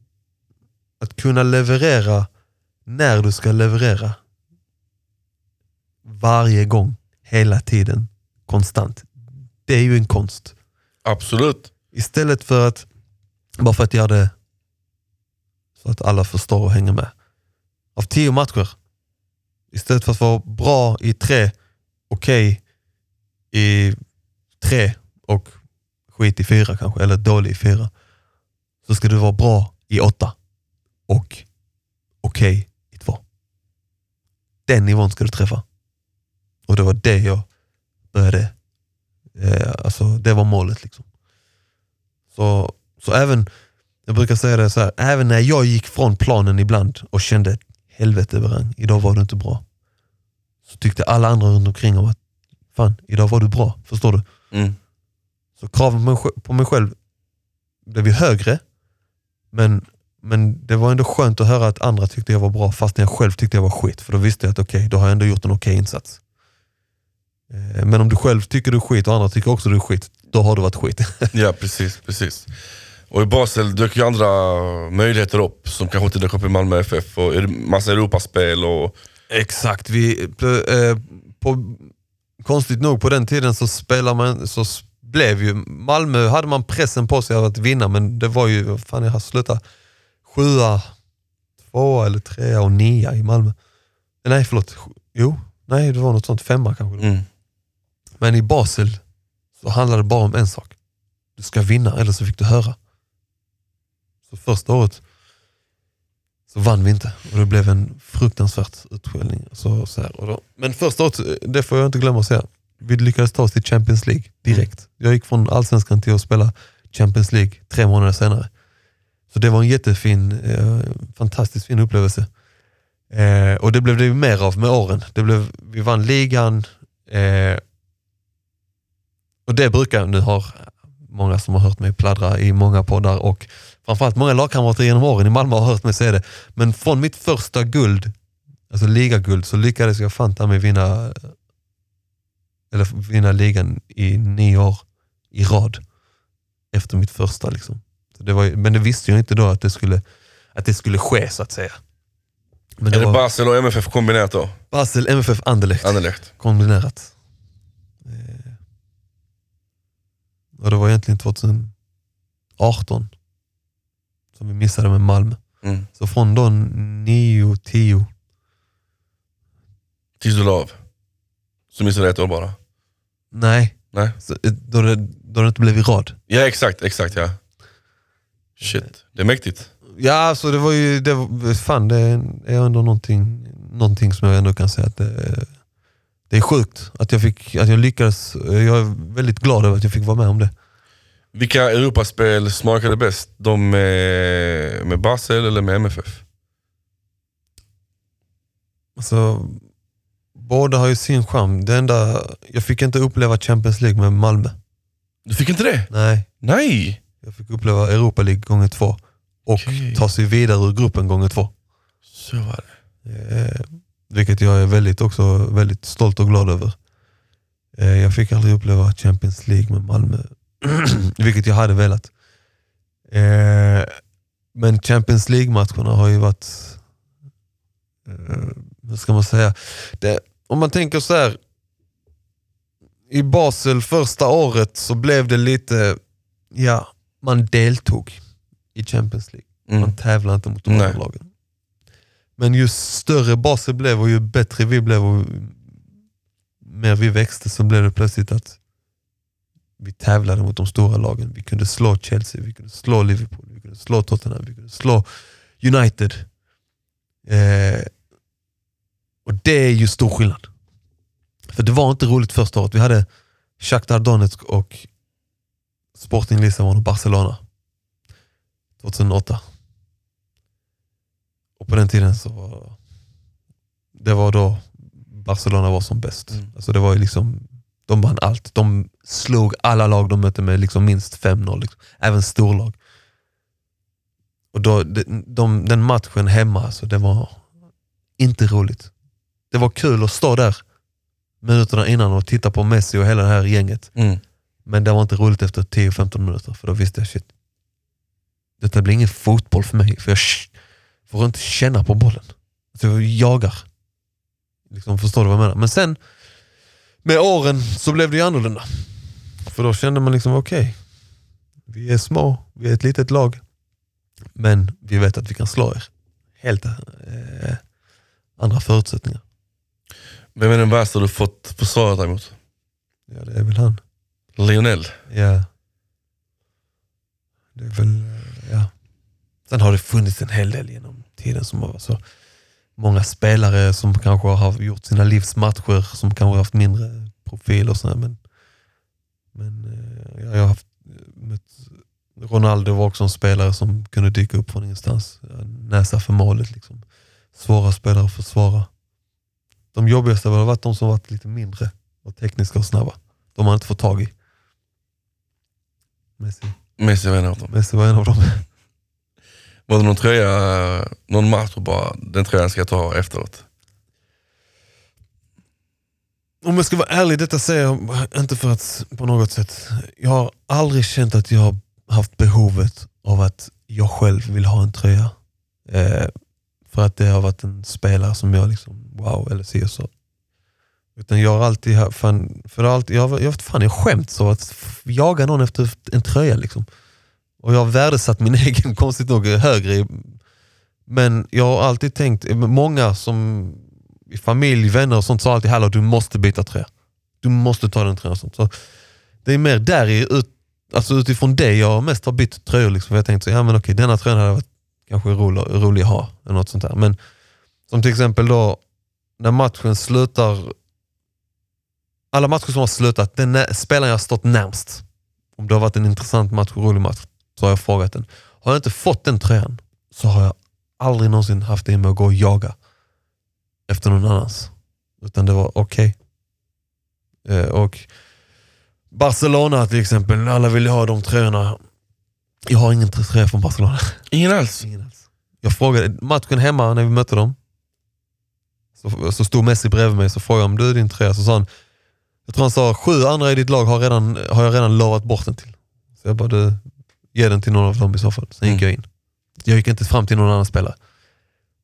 att kunna leverera när du ska leverera. Varje gång, hela tiden, konstant. Det är ju en konst. Absolut. Istället för att, bara för att göra det så att alla förstår och hänger med. Av tio matcher, istället för att vara bra i tre, okej i tre och skit i fyra kanske, eller dålig i fyra, så ska du vara bra i åtta och okej i två. Den nivån ska du träffa. Och det var det jag började, eh, alltså det var målet liksom. Så, så även, jag brukar säga det så här, även när jag gick från planen ibland och kände helvete Berang, idag var du inte bra. Så tyckte alla andra runt omkring om att fan, idag var du bra. Förstår du? Mm. Så kraven på mig, själv blev ju högre, men, men det var ändå skönt att höra att andra tyckte jag var bra fast jag själv tyckte jag var skit. För då visste jag att okej, då har jag ändå gjort en okej insats. Eh, Men om du själv tycker du är skit och andra tycker också du är skit, då har du varit skit. Ja precis, precis. Och i Basel dök ju andra möjligheter upp som kanske inte dök upp i Malmö FF och massa Europaspel och Exakt. Vi, eh, på, konstigt nog på den tiden så spelar man, så blev ju, Malmö hade man pressen på sig att vinna men det var ju, vad fan jag har slutat, sjua, tvåa eller trea och nia i Malmö. Nej förlåt, jo, nej det var något sånt, femma kanske. mm. Men i Basel så handlade det bara om en sak. Du ska vinna eller så fick du höra. Så första året så vann vi inte och det blev en fruktansvärt utskällning. Så, så här, och då, men första året, det får jag inte glömma att säga, vi lyckades ta oss till Champions League direkt. Jag gick från allsvenskan till att spela Champions League tre månader senare. Så det var en jättefin, eh, fantastiskt fin upplevelse. Eh, och det blev det ju mer av med åren. Det blev, vi vann ligan, eh, och det brukar, nu har många som har hört mig pladdra i många poddar och framförallt många lagkamrater genom åren i Malmö har hört mig säga det. Men från mitt första guld, alltså ligaguld, så lyckades jag fan ta mig vinna, eller vinna ligan i nio år i rad. Efter mitt första liksom. Så det var, men det visste jag inte då att det skulle, att det skulle ske så att säga. Men Är det var Basel och MFF kombinerat då? Basel, MFF, Anderlecht Anderlecht. kombinerat. Eh, Och det var egentligen 2018 som vi missade med Malmö. Mm. Så från då 9, 10, Tills du la av. Så missade jag ett år bara. nej, Nej. så, eh, då, det, då det inte blev i rad. Ja exakt, exakt ja. Shit, det är mäktigt. Ja, så det var ju, det var, fan det är ändå någonting, någonting som jag ändå kan säga att det, det är sjukt att jag, fick, att jag lyckades. Jag är väldigt glad över att jag fick vara med om det. Vilka Europaspel smakade bäst? De med, med Basel eller med MFF? Alltså, båda har ju sin charm. Det enda, jag fick inte uppleva Champions League med Malmö. Du fick inte det? Nej, Nej! jag fick uppleva Europa League gånger två. Och Okej. ta sig vidare ur gruppen gånger två. Så var det. Eh, vilket jag är väldigt, också väldigt stolt och glad över. Eh, jag fick aldrig uppleva Champions League med Malmö, vilket jag hade velat. Eh, men Champions League-matcherna har ju varit, eh, hur ska man säga, det, om man tänker så här. I Basel första året så blev det lite, ja, man deltog i Champions League. Mm. Man tävlar inte mot de andra lagen. Men ju större Basel blev och ju bättre vi blev och mer vi växte så blev det plötsligt att vi tävlade mot de stora lagen. Vi kunde slå Chelsea, vi kunde slå Liverpool, vi kunde slå Tottenham, vi kunde slå United. Eh, och det är ju stor skillnad. För det var inte roligt första året. Vi hade Shakhtar Donetsk och Sporting Lissabon och Barcelona 2008. Och på den tiden så var det var då Barcelona var som bäst. Mm. Alltså det var ju liksom, de vann allt. De slog alla lag de mötte med liksom minst 5-0. Liksom. Även storlag. Och då, de, de, den matchen hemma, alltså, det var inte roligt. Det var kul att stå där minuterna innan och titta på Messi och hela det här gänget. Mm. Men det var inte roligt efter 10-15 minuter för då visste jag shit. Detta blir ingen fotboll för mig för jag får inte känna på bollen. Alltså jag jagar. Liksom, förstår du vad jag menar? Men sen med åren så blev det ju annorlunda. För då kände man liksom okej, vi är små, vi är ett litet lag. Men vi vet att vi kan slå er. Helt eh, andra förutsättningar. Vem är den värsta du fått försvara dig mot? Ja det är väl han. Lionel? Ja. Det är väl, eh, ja. Sen har det funnits en hel del genom tiden som har så många spelare som kanske har gjort sina livs matcher som kanske har haft mindre profil och sådär. Men, men eh, jag har haft mött Ronaldo var också en spelare som kunde dyka upp från ingenstans. Näsa för målet. Liksom. Svåra spelare att försvara. De jobbigaste har varit de som varit lite mindre och tekniska och snabba. De har inte fått tag i. Messi. Messi var en av dem. Messi var en av dem. Var det någon tröja, någon match och bara, den tröjan ska jag ta efteråt? Om jag ska vara ärlig, detta säger jag inte för att på något sätt. Jag har aldrig känt att jag har haft behovet av att jag själv vill ha en tröja. Eh, för att det har varit en spelare som jag liksom, wow, eller si och så. Utan jag har alltid, fan, för alltid, jag har, jag, fan, jag skämts av att jaga någon efter en tröja. Liksom. Och jag har värdesatt min egen, konstigt nog, högre. Men jag har alltid tänkt, många som i familj, vänner och sånt sa alltid hallå du måste byta tröja. Du måste ta den tröjan. Så det är mer där i, ut, alltså utifrån det jag mest har bytt tröjor. Liksom. Jag tänkte så, ja men okej denna tröjan hade varit kanske rolig, rolig att ha. Eller något sånt där. Men som till exempel då när matchen slutar, alla matcher som har slutat, den spelaren jag har stått närmst, om det har varit en intressant match och rolig match, så har jag frågat den. Har jag inte fått den tröjan så har jag aldrig någonsin haft det mig att gå och jaga efter någon annans. Utan det var okej. Eh, och Barcelona till exempel, alla vill ju ha de tröjorna. Jag har ingen tröja från Barcelona. Ingen alls. Ingen alls. Jag frågade, matchen hemma när vi mötte dem, så, så stod Messi bredvid mig så frågade jag om du är din tröja, så sa han, jag tror han sa sju andra i ditt lag har, redan, har jag redan lovat bort den till. Så jag bara, du, ge den till någon av dem i så fall. Sen gick Mm. jag in. Jag gick inte fram till någon annan spelare.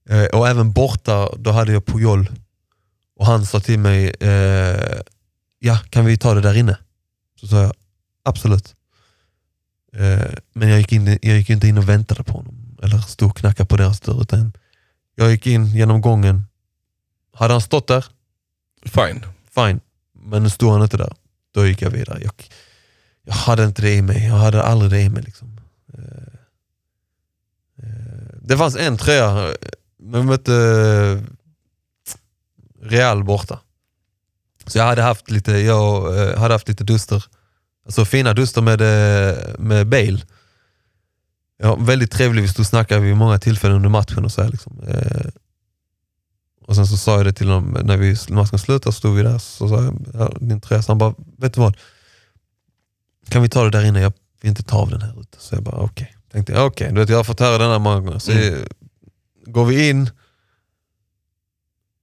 Eh, och även borta, då hade jag Puyol och han sa till mig, eh, ja kan vi ta det där inne? Så sa jag, absolut. Eh, men jag gick, in, jag gick inte in och väntade på honom eller stod och knackade på deras dörr. Utan jag gick in genom gången. Hade han stått där, Fine. fine. Men nu stod han inte där. Då gick jag vidare. Jag, jag hade inte det i mig. Jag hade aldrig det i mig. Liksom. Eh, eh, det fanns en tröja, eh, men vi mötte Real borta. Så jag hade haft lite, jag hade haft lite duster. Alltså fina duster med, med Bale. Ja, väldigt trevlig, vi stod och snackade vid många tillfällen under matchen och så här, liksom. Och sen så sa jag det till honom när vi, matchen slutade, stod vi där, så sa jag, din tröja, så han bara, vet du vad? Kan vi ta det där inne? Jag vill inte ta av den här ute. Så jag bara okej. Tänkte jag, okej, du vet jag har fått höra den här många gånger. Så Mm. går vi in,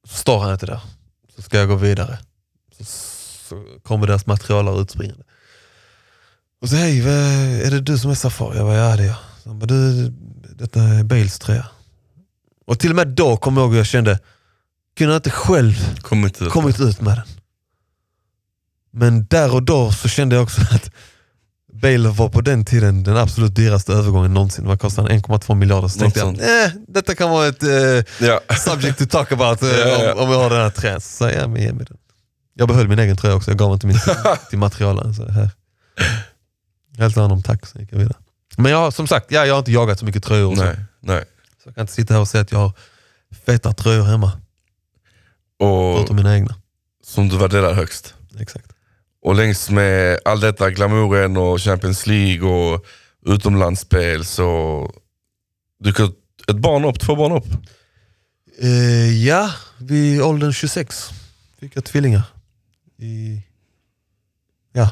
så står han inte där. Så ska jag gå vidare. Så, så kommer deras materialare utspringande. Och så hej, är det du som är Safari? Jag bara, ja det är jag. Så han bara, du, detta är Bales tröja. Och till och med då kommer jag ihåg jag kände, kunde jag inte själv Kommit ut. kommit ut med den. Men där och då så kände jag också att Bale var på den tiden den absolut dyraste övergången någonsin. Vad kostade han? 1,2 miljarder. Så tänkte jag, eh, detta kan vara ett eh, Ja. subject to talk about eh, Ja. Om, om vi har den här trän. Så ja, men ge mig den. Jag behöll min egen tröja också, jag gav inte min till, till materialen. Så här. Jag hälsade honom tack, så gick jag vidare. Men jag som sagt, ja, jag har inte jagat så mycket tröjor. Nej, nej. så jag kan inte sitta här och säga att jag har feta tröjor hemma, Och förutom mina egna. som du värderar högst. Exakt. Och längs med all detta glamouren och Champions League och utomlandsspel så dyker ett barn upp, två barn upp. Uh, ja, vid åldern 26 fick jag tvillingar. I, ja,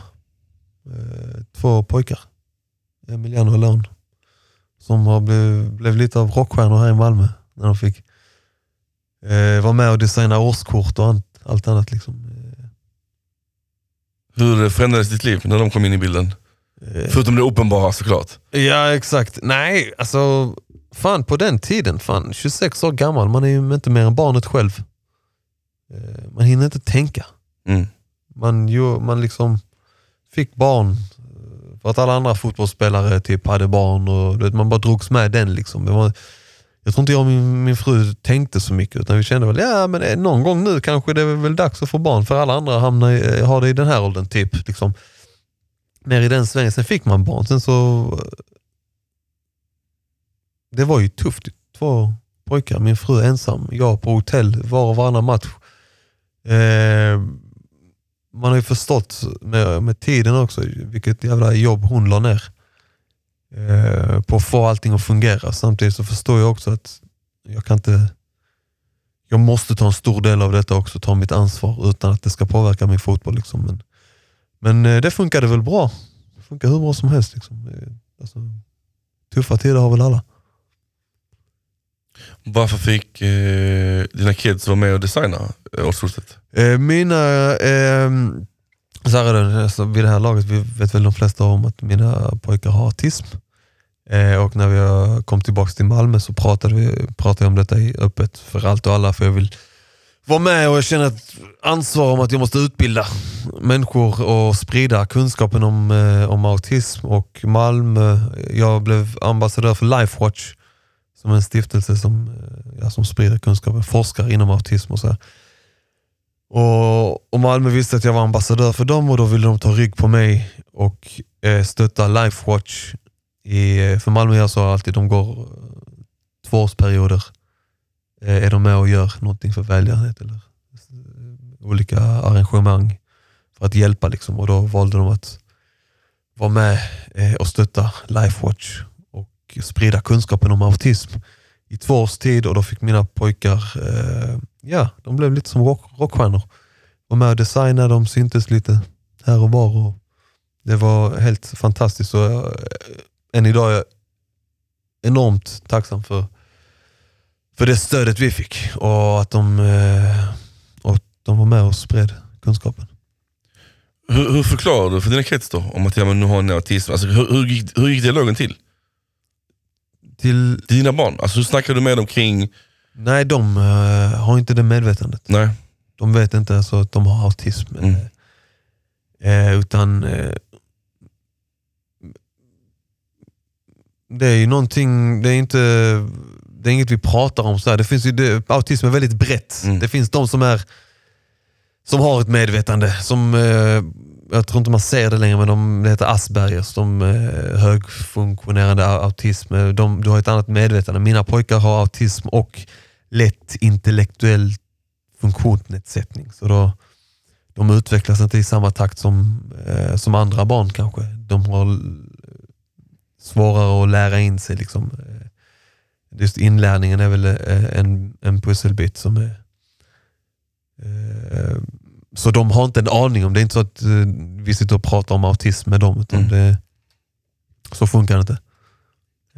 uh, två pojkar. Emiliano och Leon. Som har blev, blev lite av rockstjärnor här i Malmö. När de fick eh, vara med och designa årskort och allt, allt annat. Liksom. Hur förändrades ditt liv när de kom in i bilden? Eh, Förutom det uppenbara såklart. Ja exakt. Nej, alltså fan på den tiden, fan 26 år gammal, man är ju inte mer än barnet själv. Eh, Man hinner inte tänka. Mm. Man, ju, man liksom fick barn eh, för att alla andra fotbollsspelare typ hade barn och vet, man bara drogs med den. Liksom. Var, jag tror inte jag och min, min fru tänkte så mycket utan vi kände väl ja men eh, någon gång nu kanske det är väl dags att få barn för alla andra hamnar i, eh, har det i den här åldern. typ. Liksom. Mer i den svängen. Sen fick man barn. Sen så eh, Det var ju tufft. Två pojkar, min fru ensam, jag på hotell var och varannan match. Eh, man har ju förstått med, med tiden också vilket jävla jobb hon la ner eh, på att få allting att fungera. Samtidigt så förstår jag också att jag kan inte jag måste ta en stor del av detta också, ta mitt ansvar utan att det ska påverka min fotboll. Liksom. Men, men eh, det funkade väl bra. funkar hur bra som helst. Liksom. Eh, Alltså, tuffa tider har väl alla. Varför fick eh, dina kids vara med och designa årskortet? Eh, mina, eh, så här är det, alltså, vid det här laget vi vet väl de flesta om att mina pojkar har autism. Eh, och när vi kom tillbaka till Malmö så pratade vi pratade jag om detta öppet för allt och alla för jag vill vara med och jag känner ett ansvar om att jag måste utbilda människor och sprida kunskapen om, eh, om autism. Och Malmö, jag blev ambassadör för Lifewatch som är en stiftelse som, eh, ja, som sprider kunskapen, forskar inom autism och så här. Och, och Malmö visste att jag var ambassadör för dem och då ville de ta rygg på mig och eh, stötta Lifewatch. I, för Malmö gör så alltid, de går eh, tvåårsperioder. Eh, är de med och gör någonting för välgörenhet eller eh, olika arrangemang för att hjälpa. Liksom. Och då valde de att vara med eh, och stötta Lifewatch och sprida kunskapen om autism i två års tid och då fick mina pojkar, eh, ja, de blev lite som rock, rockstjärnor. Var med och designade, de syntes lite här och var. Och det var helt fantastiskt. Och, eh, än idag är jag enormt tacksam för, för det stödet vi fick och att de, eh, och att de var med och spred kunskapen. Hur, hur förklarar du för dina kids då om att ja, men nu har ni autism? Alltså, hur, hur, gick, hur gick dialogen till? Till, Dina barn? Alltså, hur snackar du med dem kring... nej, de eh, har inte det medvetandet. Nej. De vet inte alltså att de har autism. Mm. Eh, utan eh, det är ju någonting, det är inte det är inget vi pratar om. Så här. Det finns ju, det, autism är väldigt brett. Mm. Det finns de som är som har ett medvetande. Som, eh, jag tror inte man ser det längre, men de, det heter Aspergers, de eh, högfunktionerande au- autism. Eh, De, du har ett annat medvetande. Mina pojkar har autism och lätt intellektuell funktionsnedsättning. Så då, de utvecklas inte i samma takt som, eh, som andra barn kanske. De har svårare att lära in sig. Liksom. Eh, Just inlärningen är väl eh, en, en pusselbit som är eh, så de har inte en aning om det. är inte så att vi sitter och pratar om autism med dem. Utan Mm. det, så funkar det inte.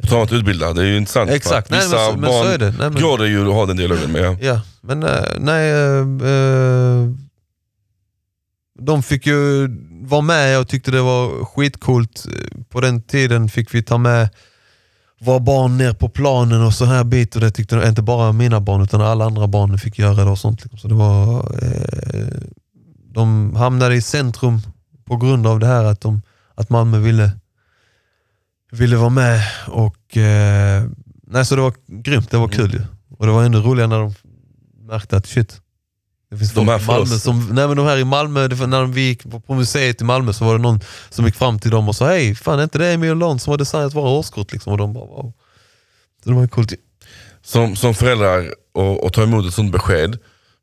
På tal om att utbilda, det är ju intressant. Exakt, nej, men, Vissa så, men barn så är det. Nej, men, går det ju att ha den dialogen med. Ja, men nej. eh, eh, de fick ju vara med och tyckte det var skitcoolt. På den tiden fick vi ta med våra barn ner på planen och så här bit och det tyckte de, inte bara mina barn utan alla andra barn fick göra det och sånt. Liksom. Så det var, eh, de hamnade i centrum på grund av det här att, de, att Malmö ville, ville vara med. Och, eh, nej, så det var grymt, det var kul ju. Och det var ändå roligare när de märkte att shit, det finns De här i Malmö som, nej men de här i Malmö, när vi gick på, museet i Malmö så var det någon som gick fram till dem och sa hej, fan är inte det Emil Lund som har designat våra årskort? Liksom. Och de bara wow. Så det var coolt. Som, som föräldrar och, och ta emot ett sånt besked,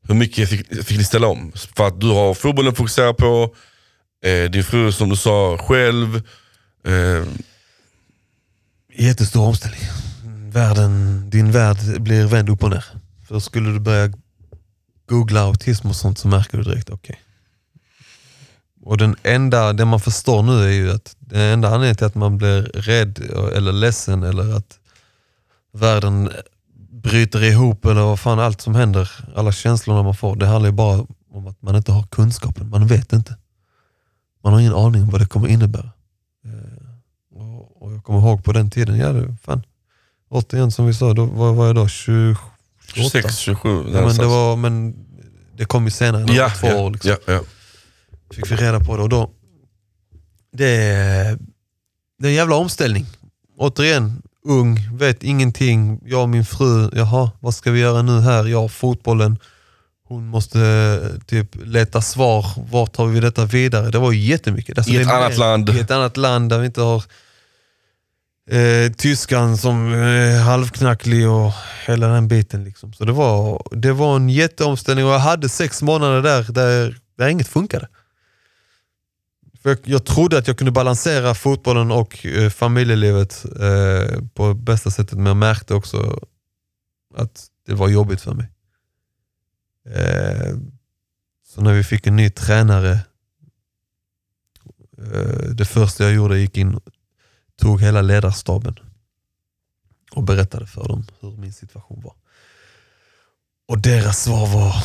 hur mycket fick, fick ni ställa om? För att du har fotbollen att fokusera på, eh, din fru som du sa själv. Eh, Jättestor omställning. Världen, din värld blir vänd upp och ner. För skulle du börja Googlar autism och sånt så märker du direkt, okej. Och den enda, det man förstår nu är ju att den enda anledningen till att man blir rädd eller ledsen eller att världen bryter ihop eller vad fan allt som händer, alla känslorna man får, det handlar ju bara om att man inte har kunskapen. Man vet inte. Man har ingen aning om vad det kommer innebära. Eh, och, jag kommer ihåg på den tiden, ja det, fan. Återigen som vi sa, då, vad var jag då? 27? 26, 27. Ja, men, det var, men det kom ju senare, ja, två ja, år. Liksom ja, ja. fick vi reda på det och då, det är, det är en jävla omställning. Återigen, ung, vet ingenting. Jag och min fru, jaha, vad ska vi göra nu här? Jag fotbollen. Hon måste typ leta svar, vart tar vi detta vidare? Det var ju jättemycket. Alltså, I ett annat land. I ett annat land där vi inte har eh, tyskan som eh, halvknacklig och hela den biten. Liksom. Så det var, det var en jätteomställning och jag hade sex månader där, där, där inget funkade. För jag, jag trodde att jag kunde balansera fotbollen och eh, familjelivet eh, på bästa sättet men jag märkte också att det var jobbigt för mig. Eh, så när vi fick en ny tränare eh, det första jag gjorde, gick in tog hela ledarstaben och berättade för dem hur min situation var. Och deras svar var,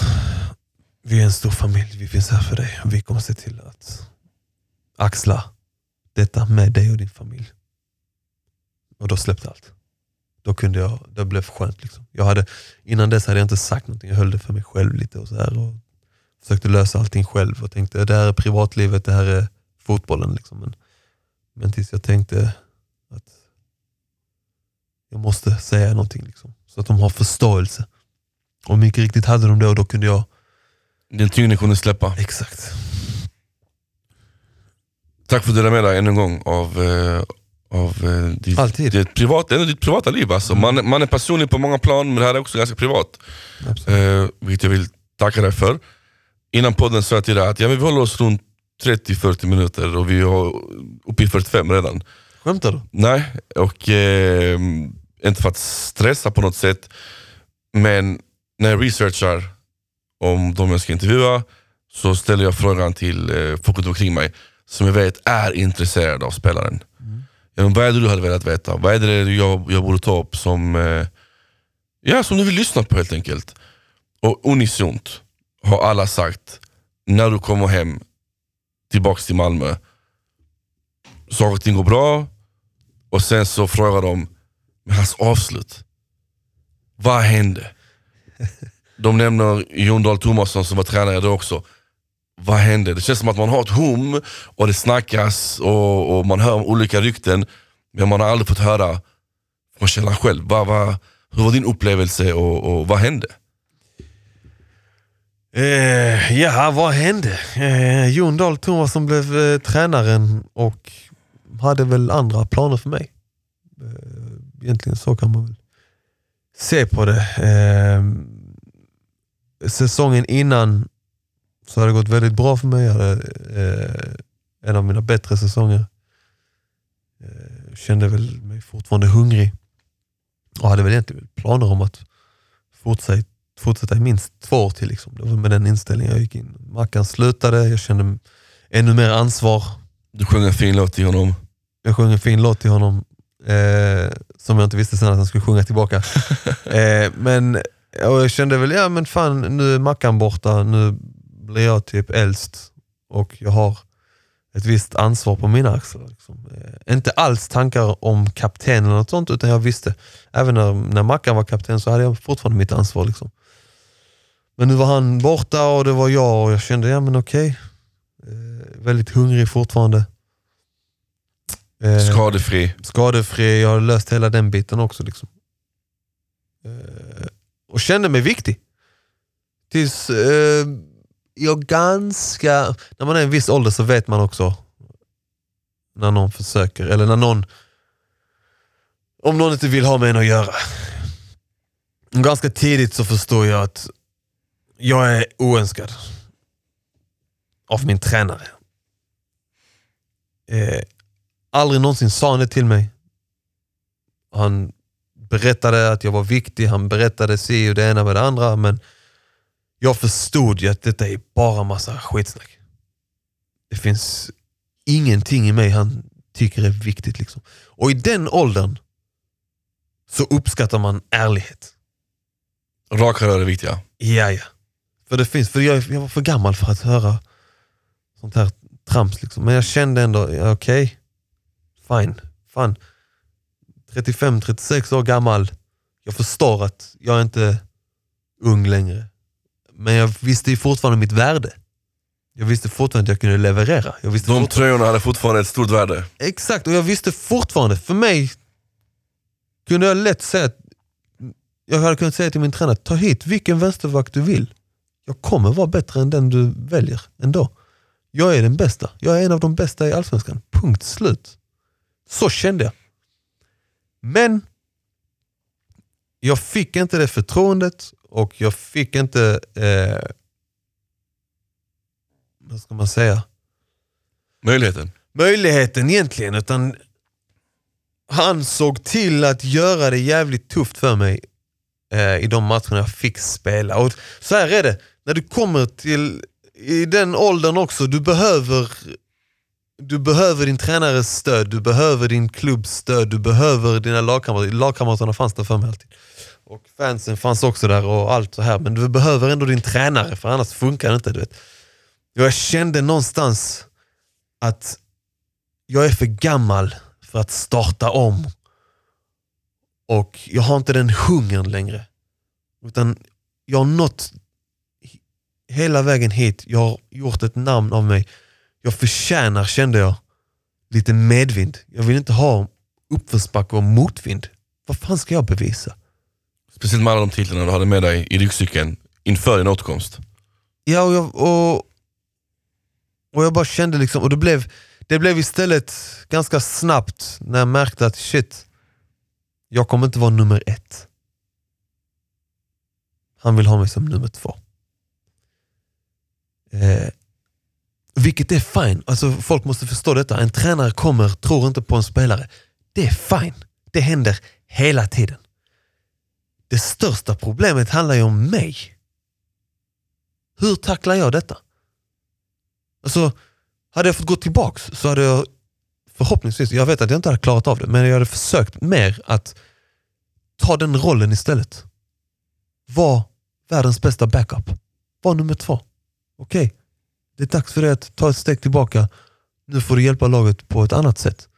vi är en stor familj, vi finns här för dig. Vi kommer se till att axla detta med dig och din familj. Och då släppte allt. Då kunde jag, det blev skönt. Liksom. Jag hade, innan dess hade jag inte sagt någonting, jag höll det för mig själv lite och så här och försökte lösa allting själv och tänkte det här är privatlivet, det här är fotbollen. Liksom. Men, men tills jag tänkte att jag måste säga någonting liksom, så att de har förståelse. Och mycket riktigt hade de det och då kunde jag... Den tyngden kunde släppa. Exakt. Tack för att du delade med dig än en gång av, eh, av eh, ditt, Alltid. ditt, privat, ändå ditt privata liv. Alltså. Man, man är personlig på många plan, men det här är också ganska privat. Eh, vilket jag vill tacka dig för. Innan podden sa jag till dig att ja, vi håller oss runt 30-40 minuter och vi är uppe i 45 redan. Skämtar du? Nej, och eh, inte för att stressa på något sätt, men när jag researchar om de jag ska intervjua så ställer jag frågan till eh, folk runt omkring mig som jag vet är intresserade av spelaren. Ja, vad är det du hade velat veta? Vad är det jag, jag borde ta upp som, eh, ja, som du vill lyssna på helt enkelt? Och unisont har alla sagt, när du kommer hem tillbaks till Malmö, saker och ting går bra, och sen så frågar de, men hans avslut, vad hände? De nämner Jon Dahl Tomasson som var tränare då också. Vad hände? Det känns som att man har ett hum och det snackas och, och man hör olika rykten, men man har aldrig fått höra från källan själv. Vad, vad, hur var din upplevelse och, och vad hände? Eh, ja, vad hände? Eh, Jon Dahl Tomasson blev eh, tränaren och hade väl andra planer för mig. Eh, egentligen så kan man väl se på det. Eh, säsongen innan så hade det gått väldigt bra för mig. Jag hade eh, en av mina bättre säsonger. Kände väl mig fortfarande hungrig och hade väl egentligen planer om att fortsätta fortsätta i minst två år till. Liksom. Det var med den inställningen jag gick in. Mackan slutade, jag kände ännu mer ansvar. Du sjöng en fin låt till honom. Jag sjöng en fin låt till honom eh, som jag inte visste sen att han skulle sjunga tillbaka. eh, men jag kände väl, ja men fan nu är Mackan borta, nu blir jag typ äldst och jag har ett visst ansvar på mina axlar. Liksom. Eh, inte alls tankar om kapten eller något sånt, utan jag visste, även när, när Mackan var kapten så hade jag fortfarande mitt ansvar. Liksom. Men nu var han borta och det var jag och jag kände, ja men okej. Eh, väldigt hungrig fortfarande. Eh, Skadefri. skadefri, jag har löst hela den biten också. Liksom. Eh, och kände mig viktig. Tills eh, jag ganska... När man är en viss ålder så vet man också när någon försöker, eller när någon... Om någon inte vill ha med en att göra. Ganska tidigt så förstår jag att jag är oönskad. Av min tränare. Eh, aldrig någonsin sa han det till mig. Han berättade att jag var viktig, han berättade si och det ena med det andra, men jag förstod ju att detta är bara massa skitsnack. Det finns ingenting i mig han tycker är viktigt. Liksom. Och i den åldern så uppskattar man ärlighet. Raka rör är viktiga. Ja, ja. För, det finns, för jag, jag var för gammal för att höra sånt här trams. Liksom. Men jag kände ändå, okej, fine. Fan. 35-36 år gammal. Jag förstår att jag är inte ung längre. Men jag visste ju fortfarande mitt värde. Jag visste fortfarande att jag kunde leverera. Jag visste De tröjorna hade fortfarande ett stort värde. Exakt, och jag visste fortfarande, för mig kunde jag lätt säga att jag hade kunnat säga till min tränare, ta hit vilken vänstervakt du vill. Jag kommer vara bättre än den du väljer ändå. Jag är den bästa. Jag är en av de bästa i Allsvenskan. Punkt slut. Så kände jag. Men jag fick inte det förtroendet och jag fick inte, eh, vad ska man säga, Möjligheten. möjligheten egentligen, utan han såg till att göra det jävligt tufft för mig eh, i de matcherna jag fick spela. Och så här är det, när du kommer till i den åldern också, du behöver du behöver din tränares stöd, du behöver din klubbs stöd, du behöver dina lagkamrater. Lagkamraterna fanns där för mig alltid. Och fansen fanns också där och allt så här. Men du behöver ändå din tränare för annars funkar det inte. Du vet. Jag kände någonstans att jag är för gammal för att starta om. Och jag har inte den hungern längre. Utan jag har nått hela vägen hit. Jag har gjort ett namn av mig. Jag förtjänar, kände jag, lite medvind. Jag vill inte ha uppförsbacke och motvind. Vad fan ska jag bevisa? Speciellt med alla de titlarna du hade med dig i ryggcykeln inför din återkomst. Ja, och jag, och, och jag bara kände liksom, och det blev, det blev istället ganska snabbt när jag märkte att shit, jag kommer inte vara nummer ett. Han vill ha mig som nummer två. Eh, vilket är fine. Alltså, folk måste förstå detta. En tränare kommer, tror inte på en spelare. Det är fine. Det händer hela tiden. Det största problemet handlar ju om mig. Hur tacklar jag detta? Alltså, hade jag fått gå tillbaks så hade jag förhoppningsvis, jag vet att jag inte hade klarat av det, men jag hade försökt mer att ta den rollen istället. Var världens bästa backup. Var nummer två. Okej, okay det är dags för dig att ta ett steg tillbaka. Nu får du hjälpa laget på ett annat sätt.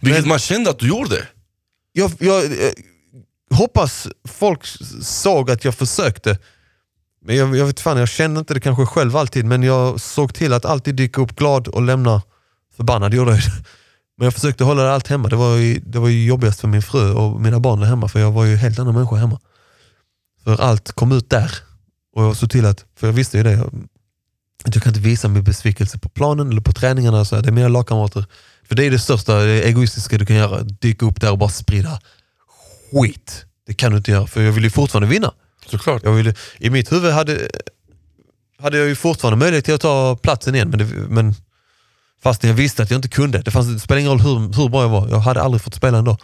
Vilket men, man kände att du gjorde. Jag, jag, jag, hoppas folk såg att jag försökte. Men jag, jag vet fan, jag kände inte det kanske själv alltid, men jag såg till att alltid dyka upp glad och lämna förbannad. Gjorde jag. Men jag försökte hålla allt hemma. Det var, ju, det var ju jobbigast för min fru och mina barn där hemma, för jag var ju helt annan människa hemma. För allt kom ut där. Och jag såg till att, för jag visste ju det, att jag kan inte visa min besvikelse på planen eller på träningarna. Så det är mina lagkamrater. För det är det största det egoistiska du kan göra. Dyka upp där och bara sprida skit. Det kan du inte göra, för jag vill ju fortfarande vinna. Såklart. Jag ville, I mitt huvud hade, hade jag ju fortfarande möjlighet till att ta platsen igen, men, det, men fast jag visste att jag inte kunde. Det, fanns, det spelade ingen roll hur, hur bra jag var, jag hade aldrig fått spela ändå.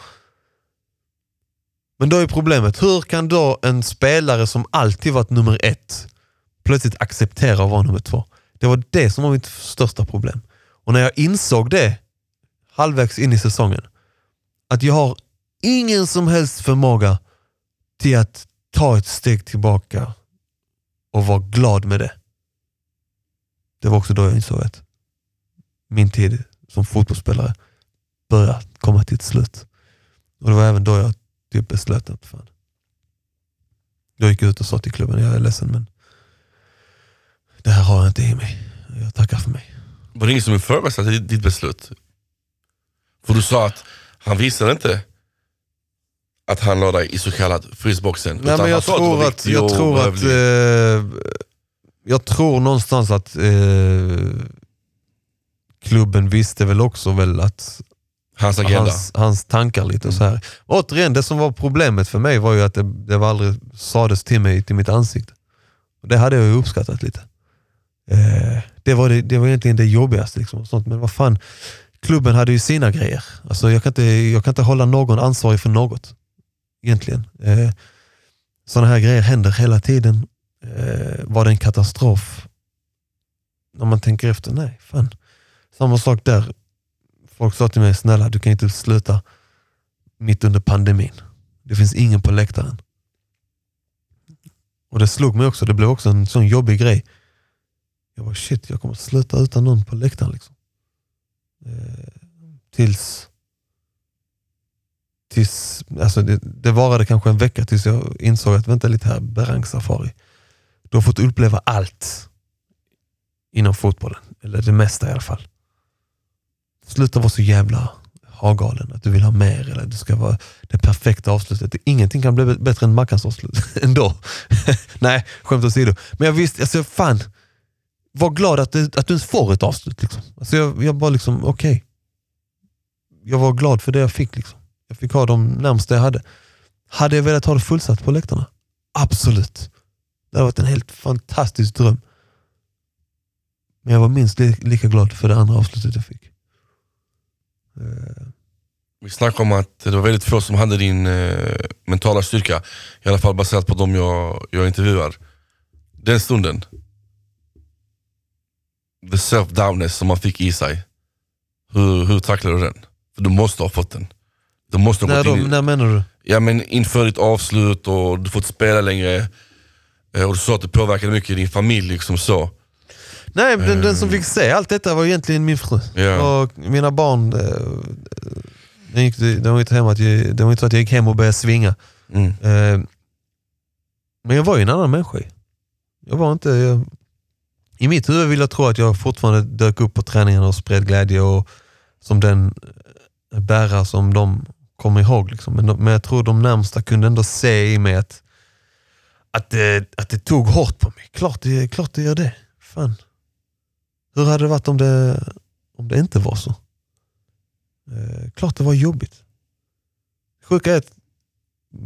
Men då är problemet, hur kan då en spelare som alltid varit nummer ett plötsligt acceptera att vara nummer två? Det var det som var mitt största problem. Och när jag insåg det halvvägs in i säsongen, att jag har ingen som helst förmåga till att ta ett steg tillbaka och vara glad med det. Det var också då jag insåg att min tid som fotbollsspelare börjar komma till ett slut. Och det var även då jag typ beslöt att fan. Jag gick ut och sa till klubben, jag är ledsen men har jag inte i mig. Jag tackar för mig. Var det ingen som ifrågasatte ditt beslut? För du sa att han visade inte att han la dig i så kallad frysboxen. Nej, men jag tror att, jag tror att eh, jag tror någonstans att eh, klubben visste väl också väl att Hans agenda? Hans, hans tankar lite och så här. Återigen, det som var problemet för mig var ju att det, det var aldrig sades till mig till mitt ansikte. Det hade jag uppskattat lite. Eh, det, var det, det var egentligen det jobbigaste. Liksom, och sånt. Men vad fan, klubben hade ju sina grejer. Alltså, jag, kan inte, jag kan inte hålla någon ansvarig för något. Egentligen. Eh, Sådana här grejer händer hela tiden. Eh, var det en katastrof? När man tänker efter, nej, fan. Samma sak där. Folk sa till mig, snälla du kan inte sluta mitt under pandemin. Det finns ingen på läktaren. Och det slog mig också, det blev också en sån jobbig grej. Jag var shit, jag kommer att sluta utan någon på läktaren. Liksom. Eh, tills tills, alltså det, det varade kanske en vecka tills jag insåg att vänta lite här, Berang Safari. Du har fått uppleva allt inom fotbollen. Eller det mesta i alla fall. Sluta vara så jävla hagalen, att du vill ha mer eller att det ska vara det perfekta avslutet. Ingenting kan bli bättre än Mackans avslut ändå. Nej, skämt åsido. Men jag visste, alltså fan, var glad att, du, att du ens får ett avslut. Liksom. Alltså jag, jag bara liksom, okej. Okay. Jag var glad för det jag fick. Liksom. Jag fick ha de närmsta jag hade. Hade jag velat ha det fullsatt på läktarna? Absolut. Det hade varit en helt fantastisk dröm. Men jag var minst lika glad för det andra avslutet jag fick. Eh. Vi snackade om att det var väldigt få som hade din eh, mentala styrka. I alla fall baserat på de jag, jag intervjuar. Den stunden, the self-doubtness som man fick i sig. Hur, hur tacklade du den? För du måste ha fått den. Du måste ha När, gått in i- när menar du? Ja men inför ditt avslut och du får inte spela längre. Eh, Och du sa att det påverkade mycket din familj liksom så. Nej, den, den som fick se allt detta var egentligen min fru. Ja. Och mina barn, eh, de, gick, de var inte hem att jag, det var inte så att jag gick hem och började svinga. Mm. Eh, men jag var ju en annan människa. Jag var inte... Jag, I mitt huvud vill jag tro att jag fortfarande dök upp på träningarna och spred glädje och som den eh, bärare som de kommer ihåg. Liksom. Men, de, men jag tror de närmsta kunde ändå se i mig att, att, det, att det tog hårt på mig. Klart det, klart det gör det. Fan. Hur hade det varit om det, om det inte var så? Eh, klart det var jobbigt. Sjuka är att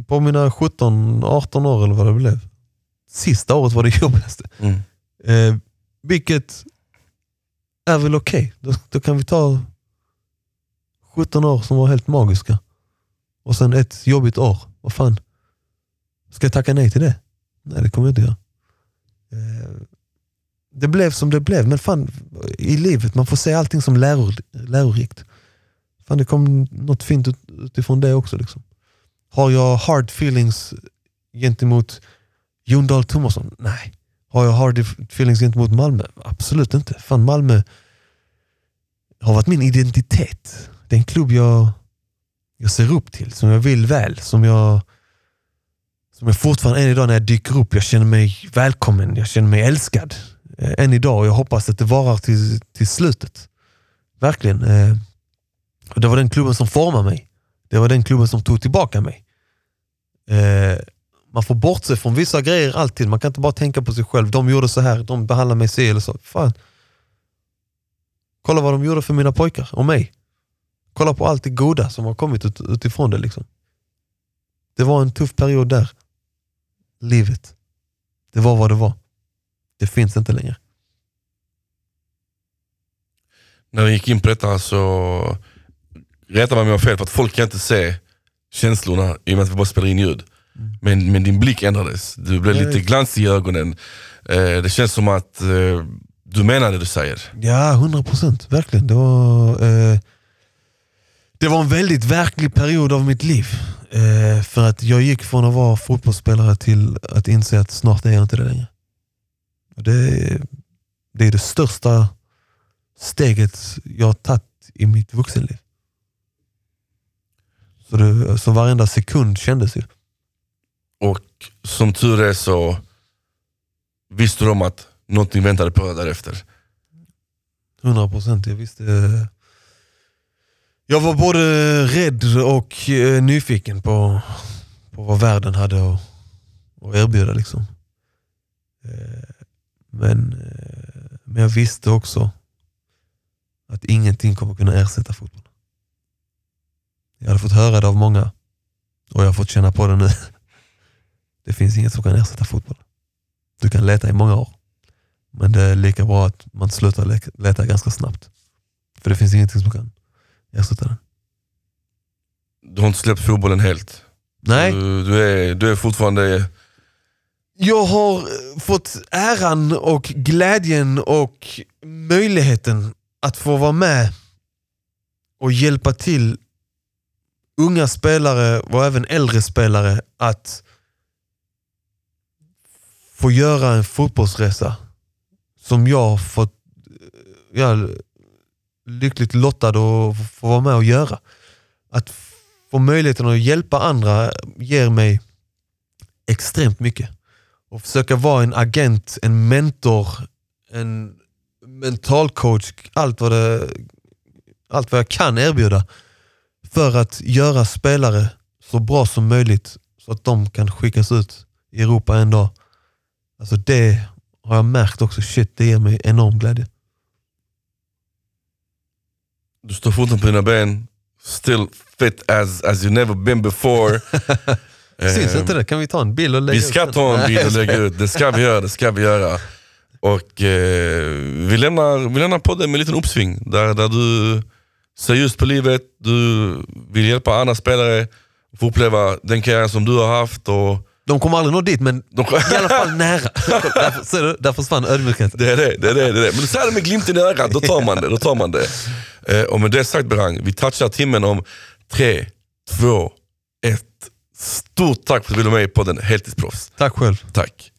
på mina 17-18 år eller vad det blev. Sista året var det jobbigaste. Mm. Eh, vilket är väl okej. Då, då kan vi ta 17 år som var helt magiska. Och sen ett jobbigt år. Vad fan. Ska jag tacka nej till det? Nej det kommer jag inte göra. Eh, det blev som det blev. Men fan, i livet, man får se allting som läror, lärorikt. Fan, det kom något fint ut, utifrån det också. Liksom. Har jag hard feelings gentemot Jon Dahl Tomasson? Nej. Har jag hard feelings gentemot Malmö? Absolut inte. Fan, Malmö har varit min identitet. Det är en klubb jag, jag ser upp till, som jag vill väl, som jag, som jag fortfarande än idag när jag dyker upp, jag känner mig välkommen, jag känner mig älskad. Eh, än idag och jag hoppas att det varar till, till slutet. Verkligen. Eh, och det var den klubben som formade mig. Det var den klubben som tog tillbaka mig. Eh, man får bortse från vissa grejer alltid. Man kan inte bara tänka på sig själv. De gjorde så här, de behandlade mig si eller så. Fan. Kolla vad de gjorde för mina pojkar och mig. Kolla på allt det goda som har kommit ut, utifrån det. Liksom. Det var en tuff period där. Livet. Det var vad det var. Det finns inte längre. När vi gick in på detta så rättade man mig om jag har fel för att folk kan inte se känslorna i och med att vi bara spelar in ljud. Men, men din blick ändrades, du blev lite glans i ögonen. Eh, det känns som att eh, du menar det du säger. Ja, hundra procent. Verkligen. Det var, eh, det var en väldigt verklig period av mitt liv. Eh, för att jag gick från att vara fotbollsspelare till att inse att snart är jag inte det längre. Det, det är det största steget jag har tagit i mitt vuxenliv. Så, det, så varenda sekund kändes ju. Och som tur är så visste de att någonting väntade på dig därefter. 100 procent. Jag visste... Jag var både rädd och eh, nyfiken på, på vad världen hade att, att erbjuda. Liksom. Eh, men, eh, men jag visste också att ingenting kommer kunna ersätta fotboll. Jag hade fått höra det av många och jag har fått känna på det nu. Det finns inget som kan ersätta fotboll. Du kan leta i många år. Men det är lika bra att man slutar le- leta ganska snabbt. För det finns ingenting som kan ersätta den. Du har inte släppt fotbollen helt. Nej, Du, du, är, du är fortfarande... jag har fått äran och glädjen och möjligheten att få vara med och hjälpa till unga spelare och även äldre spelare att få göra en fotbollsresa som jag fått eh, ja, lyckligt lottad att få vara med och göra. Att få möjligheten att hjälpa andra ger mig extremt mycket. Och försöka vara en agent, en mentor, en mental coach, allt vad, det, allt vad jag kan erbjuda för att göra spelare så bra som möjligt så att de kan skickas ut i Europa en dag. Alltså det har jag märkt också, shit det ger mig enorm glädje. Du står fortfarande på dina ben, still fit as, as you never been before. Syns Eh, inte det? Kan vi ta en bild och lägga Vi ska ut ta en bild och lägga ut, det ska vi göra. Det ska vi göra. Och eh, vi, lämnar, vi lämnar podden med en liten uppsving där, där du ser just på livet, du vill hjälpa andra spelare få uppleva den karriär som du har haft och De kommer aldrig nå dit, men De, i alla fall nära. där, ser du? där försvann ödmjukheten. det är det, det är det, det är det. Men så är det med glimten i ögat, då tar man det. Då tar man det. Eh, och med det sagt Berang, vi touchar timmen om tre, två, ett. Stort tack för att du ville med i podden Heltidsproffs. Tack själv. Tack.